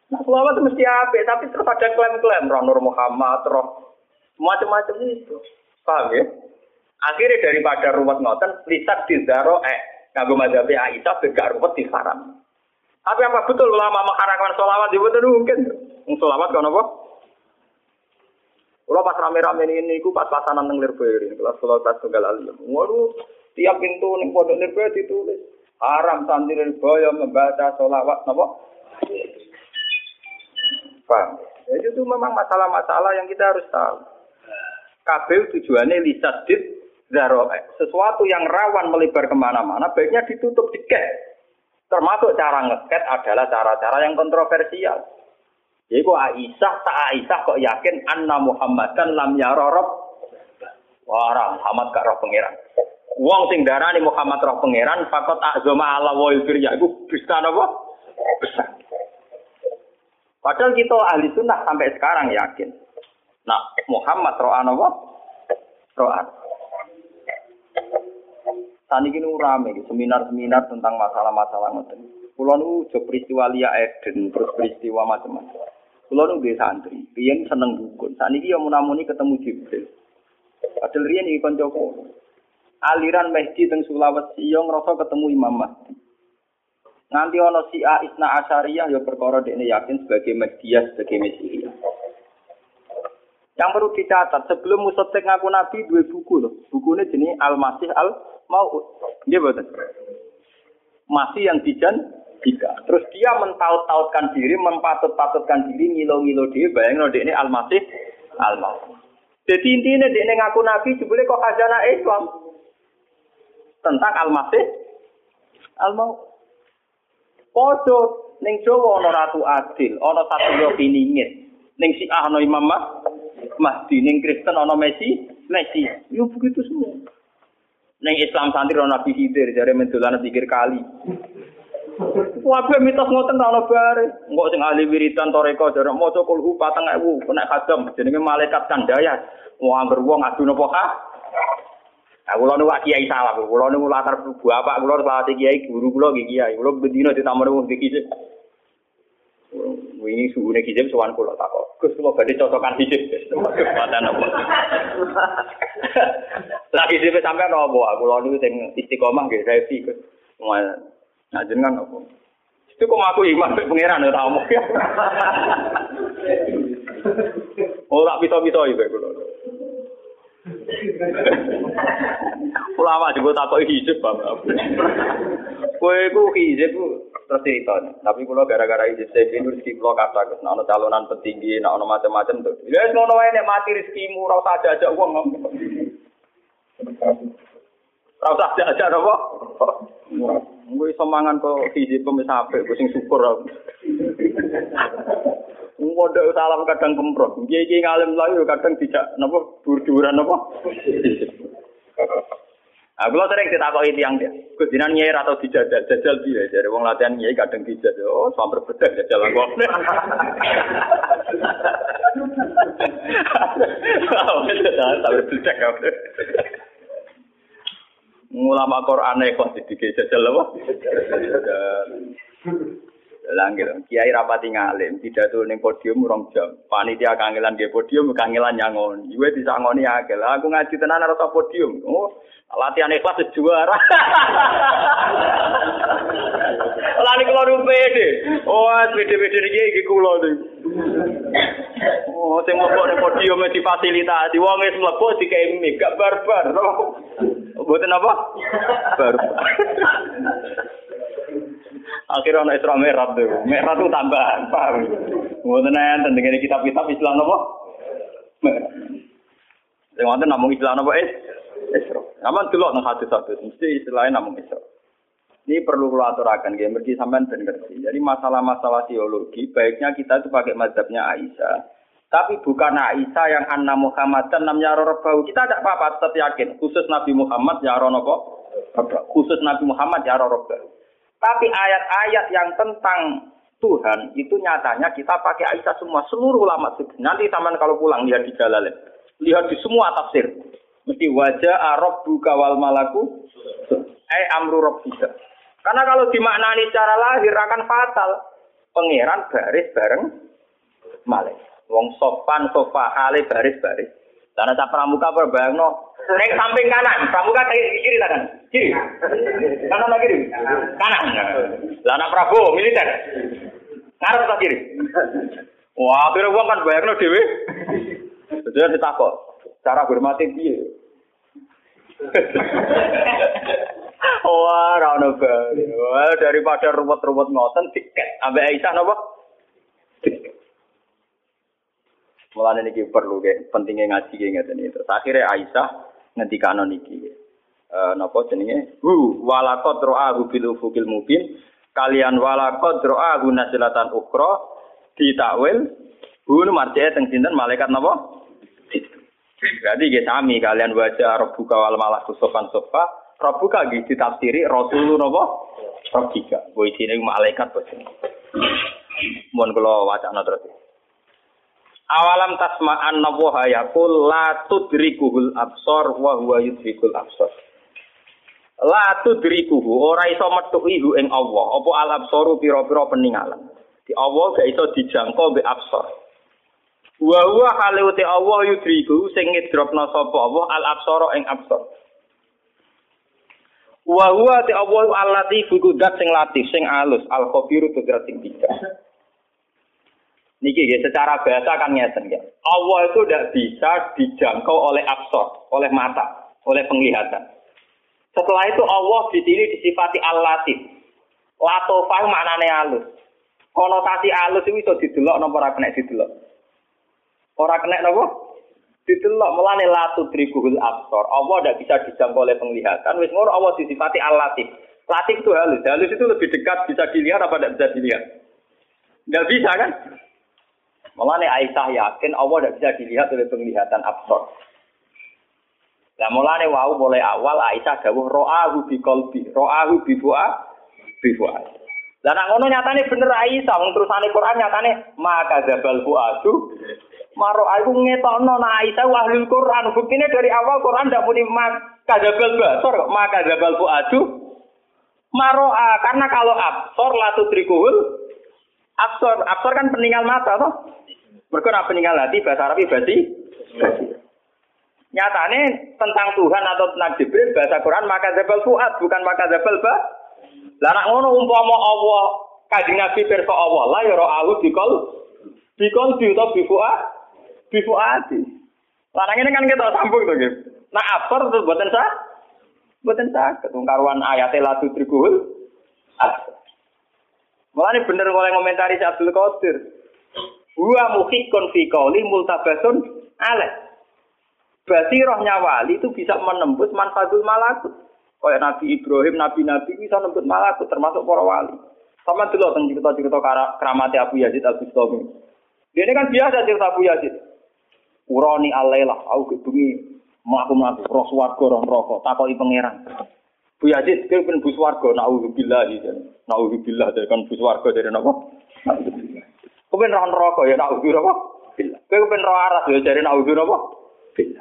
Nah, selawat itu mesti apa? Tapi terus ada klaim-klaim roh Nur Muhammad, roh macam-macam itu. Paham ya? Akhirnya daripada ruwet ngoten, lisak dizaro eh Kanggo mazhab Aisyah gak ruwet haram. Tapi apa betul ulama mengharamkan sholawat? Ya betul mungkin. Sholawat kan apa? Kalau pas rame-rame ini, aku pas pasanan neng Lirboyo kelas sekolah kelas tunggal alim. Waduh, tiap pintu neng pondok Lirboyo ditulis haram santri Lirboyo membaca sholawat, napa? Paham? Ya, itu memang masalah-masalah yang kita harus tahu. Kabel tujuannya lisadid zaroe. Sesuatu yang rawan melebar ke mana-mana, baiknya ditutup diket. Termasuk cara ngeket adalah cara-cara yang kontroversial. Jadi kok Aisyah, tak Aisyah kok yakin anna Muhammad dan lam yarorob. Wah, Muhammad gak roh pangeran. Wong sing darani Muhammad roh pangeran, fakot azoma Allah wa ya iku bisa apa? Besar. Padahal kita ahli sunnah sampai sekarang yakin. Nah, Muhammad roh apa? Roh Tani ini rame, seminar-seminar tentang masalah-masalah ngoten. Kulo nu jo peristiwa Lia Eden, terus peristiwa macam-macam. Kulo nu dia santri, riyen seneng dukun. Saat ini yang munamuni ketemu Jibril. Padahal riyen iki kanca Aliran Mehdi teng Sulawesi yo ngrasa ketemu Imam Mahdi. Nanti ono si A Isna Asyariyah yo perkara dekne yakin sebagai Mahdiyah sebagai Mesias. Yang perlu dicatat sebelum Musotek ngaku Nabi dua buku loh. Bukunya jenis Al Masih Al mau dia betul masih yang dijan tiga. Terus dia mentaut-tautkan diri mempatut-patutkan diri ngilo-ngilo dia bayang no ini al-masih al jadi intinya dia ngaku nabi jebule kok khazanah Islam? Tentang al-masih al-mau podo ning Jawa ana ratu adil ana satu piningit. Ning si ana imam Mahdi ning Kristen ana Messi Messi yo begitu semua Neng Islam santri ono Nabi Khidir jare mendolan pikir kali. Wabe mitos ngoten ta ono bare. Engko sing ahli wiridan toreko jare maca kulhu 4000 kena kadam jenenge malaikat kandaya. Wong anggar wong adu napa ha? Aku lho nuwak kiai salah, kula niku latar bapak kula salah kiai guru kula nggih kiai. Kula bendina ditamoni wong iki wingi suhune kijib sowan kula tak kok. Gus kula badhe cocokan kijib. Paten apa. Lah kijib sampean apa? Kula niku sing istiqomah nggih saya Gus. Nah jenengan apa? Itu kok aku iman mek pangeran ora omong. Oh tak bisa-bisa iki kula. Ulama juga takut hijab bapak. Kue ku hijab terus cerita. Tapi kalau gara-gara izin saya ini rezeki kalau kata ke nah, calonan petinggi, nah ono macam-macam tuh. Ya semua nek mati rezekimu ora usah aja uang. Ora usah aja apa? Gue iso mangan kok gizi pemis apik, gue sing syukur. Modal salam kadang kemprot. Kiai ngalim layu kadang tidak napa dur-duran napa. Nah, kalau sering ditakoki tiang dia, Gus jinan nyai atau dijajal, jajal piye? Jadi wong latihan nyai kadang dijajal. Oh, sampai bedak jajal aku. Sampai bedak aku. Ulama Quran kok didike jajal apa? Langit, kiai rapati ngalim, tidak tuh neng podium rong jam. Panitia kangelan dia podium, kangelan nyangon. Iwe bisa ngoni akil. Aku ngaji tenan harus podium. Oh, latihan ikhlas juara. Lani kalau rupe deh. Oh, pede pede nih gigi kulo deh. Oh, sing mlebu ning podium difasilitasi. Wong wis mlebu dikemi, gak barbar. Mboten apa? Barbar. Akhirnya ana Isra Mi'raj tuh. Mi'raj itu tambahan, paham? Mboten enten dengan kitab-kitab Islam apa? Sing wonten namung Islam apa eh? Isra. Aman delok nang hadis-hadis mesti istilahnya namung Isra. Ini perlu kalau aturakan, ya, mergi sampean ben ngerti. Jadi masalah-masalah teologi, baiknya kita itu pakai mazhabnya Aisyah. Tapi bukan Aisyah yang anna Muhammad dan namanya Rorobau. Kita tidak apa-apa, tetap yakin. Khusus Nabi Muhammad ya Ronobo. Khusus Nabi Muhammad ya Rorobau. Tapi ayat-ayat yang tentang Tuhan itu nyatanya kita pakai Aisyah semua seluruh ulama Nanti taman kalau pulang lihat di jalan, lihat di semua tafsir. Mesti wajah Arab buka wal malaku, eh amru robbika. Karena kalau dimaknani secara lahir akan fatal. Pangeran baris bareng malaikat. Wong sopan sofa hale baris baris. Karena tak pramuka berbayang no. Neng samping kanan, pramuka kiri kan? Kiri. Kanan lagi kiri. Kanan. Lah anak Prabowo militer. Ngarep tak kiri. Wah, akhirnya uang kan bayang no dewi. Jadi ditakok. Cara hormati dia. Wah, ra ono Wah, daripada ruwet-ruwet ngoten tiket ambek Aisyah napa? Mulane niki perlu ke pentingnya ngaji ke ngeten itu. Akhirnya Aisyah ngendikano niki. Eh napa jenenge? Hu walaqad ra'ahu bil ufukil mubin. Kalian walaqad ra'ahu nazlatan ukhra ditakwil hu marjaya teng sinten malaikat napa? Berarti nggih sami kalian baca Rabbuka wal malaku sofan sofa. Rabbuka nggih ditafsiri Rasulun napa? Rabbika. Kuwi isine malaikat bos. Mohon kula wacana terus. Awalam tasma'an nawaha yaqul la tudrikuhul absor wa huwa yudrikul absor. La tudrikuhu ora iso metuki hu ing Allah. Apa al absoru pira-pira peninggalan. Di Allah gak iso dijangkau be absor. Wa huwa hale uti Allah yudriku sing ngidropna sapa Allah al absara ing absar. Wa huwa ti Allah allati fukudat sing latif sing alus al khabiru tegrat sing bijak. Niki ya, secara bahasa kan ngeten ya. Allah itu tidak bisa dijangkau oleh absor, oleh mata, oleh penglihatan. Setelah itu Allah di sini disifati al-latif. Latofah maknane alus. Konotasi alus itu bisa didelok nomor ora kena didelok. Ora kena napa? Ditelok melane latu trikuhul absor. Allah tidak bisa dijangkau oleh penglihatan. Wis ngono Allah disifati al-latif. Latif itu halus. Halus itu lebih dekat bisa dilihat apa tidak bisa dilihat? Tidak bisa kan? Mulane Aisyah yakin Allah tidak bisa dilihat oleh penglihatan absor. Nah mulane wau mulai awal Aisyah dawuh ro'ahu bi qalbi, ro'ahu bi fu'a bi fu'a. Lah nak ngono nyatane bener Aisyah wong terusane Quran nyatane maka zabal fu'adu Maro aku ngetokno na Aisyah wahlul Quran. Buktinya dari awal Quran ndak muni maka zabal basor kok maka zabal fu'adu Maro'a karena kalau absor latu trikuhul absor absor kan peninggal mata toh. Mereka nak peninggal hati bahasa Arab berarti nyatane tentang Tuhan atau tentang Jibril bahasa Quran maka zabal fuad bukan maka zabal ba. Lah nak ngono umpama Allah kanjeng Nabi pirsa Allah la ya ra'ahu bikol bikol bi utawa fuad bi fuadi. Lah ini kan kita sambung to nggih. Nah absor terus boten sah. Boten sah ketungkaruan ayat la tudrikuhul. Mulane bener oleh komentari Abdul Qadir. Wa muhikun fi qauli multabasun ale. Berarti rohnya wali itu bisa menembus manfatul malakut. Kayak Nabi Ibrahim, Nabi-Nabi bisa nembut malakut termasuk para wali. Sama dulu tentang cerita-cerita keramat Abu Yazid Al Bustami. Dia ini kan biasa cerita Abu Yazid. urani alailah aku gedungi maku mati roh swarga roh neraka. Takoki pangeran. Bu Yazid ke pun bu swarga? Naudzubillah ya naudzubillah dari kan bu swarga dari napa? Kau pun roh neraka ya naudzubillah napa Bila kau roh aras ya dari naudzubillah napa Bila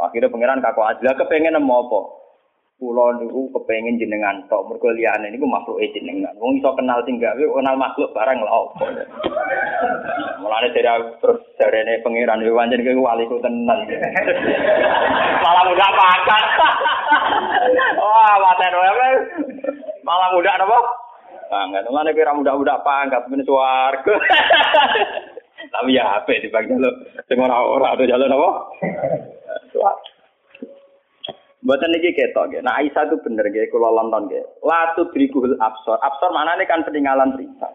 Akhirnya pangeran kakak ajilah kepengen apa? Kulo niku kepengin jenengan tok mergo liyane niku makhluk e jenengan. Wong iso kenal sing gawe kenal makhluk barang lha opo. Mulane dari terus jarene pangeran yo pancen kowe wali ku tenan. Malah mudah pangkat. Wah, waten wae. Malah mudah napa? Pangkat. Mulane kira mudah-mudah pangkat men swarga. Tapi ya HP di bagian lo. Sing ora ora ada jalan apa? Swarga. Buatan ini ketok, ya. Nah Aisyah itu bener, ya. Kalau lonton, ya. Latu berikuhul absor. Absor mana ini kan peninggalan cerita.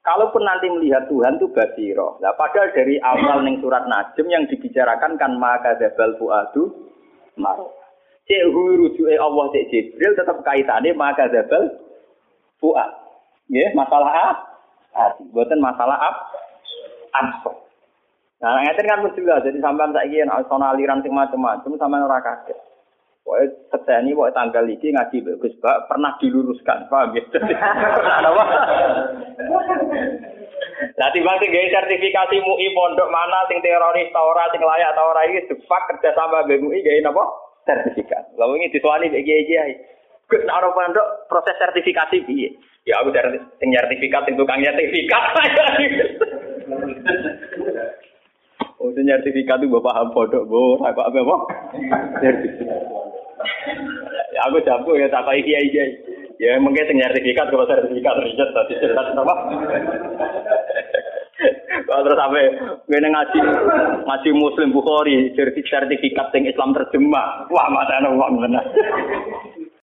Kalaupun nanti melihat Tuhan itu basiro. Nah, padahal dari awal ning surat Najm yang dibicarakan kan maka dabal fuadu mar. Cek rujuke Allah cek Jibril tetap kaitannya maka dabal fuad. Ya, masalah hati. Buatan masalah ab absor. Nah, ngeten kan mesti lah, jadi sampean saiki yen ana aliran sing macam-macam sampean ora kaget. Pokoke sejani pokoke tanggal iki ngaji bagus, Pak, pernah diluruskan, paham ya? Apa? Lah timbang sing gawe sertifikasi MUI pondok mana sing teroris ta ora sing layak ta ora iki kerja sama mbek MUI gawe napa? Sertifikat. Lah wingi dituani mbek kiai-kiai. Gus ora pondok proses sertifikasi piye? Ya aku dari sing sertifikat sing tukang sertifikat. Oh, sertifikat itu bapak paham bodoh, bu, aku apa apa? Sertifikat. Ya, aku jago ya tak kayak kiai kiai. Ya mungkin sertifikat kalau sertifikat riset tadi cerita apa? Kalau terus sampai gue ngaji ngaji Muslim Bukhari sertifikat yang Islam terjemah, wah mata uang benar.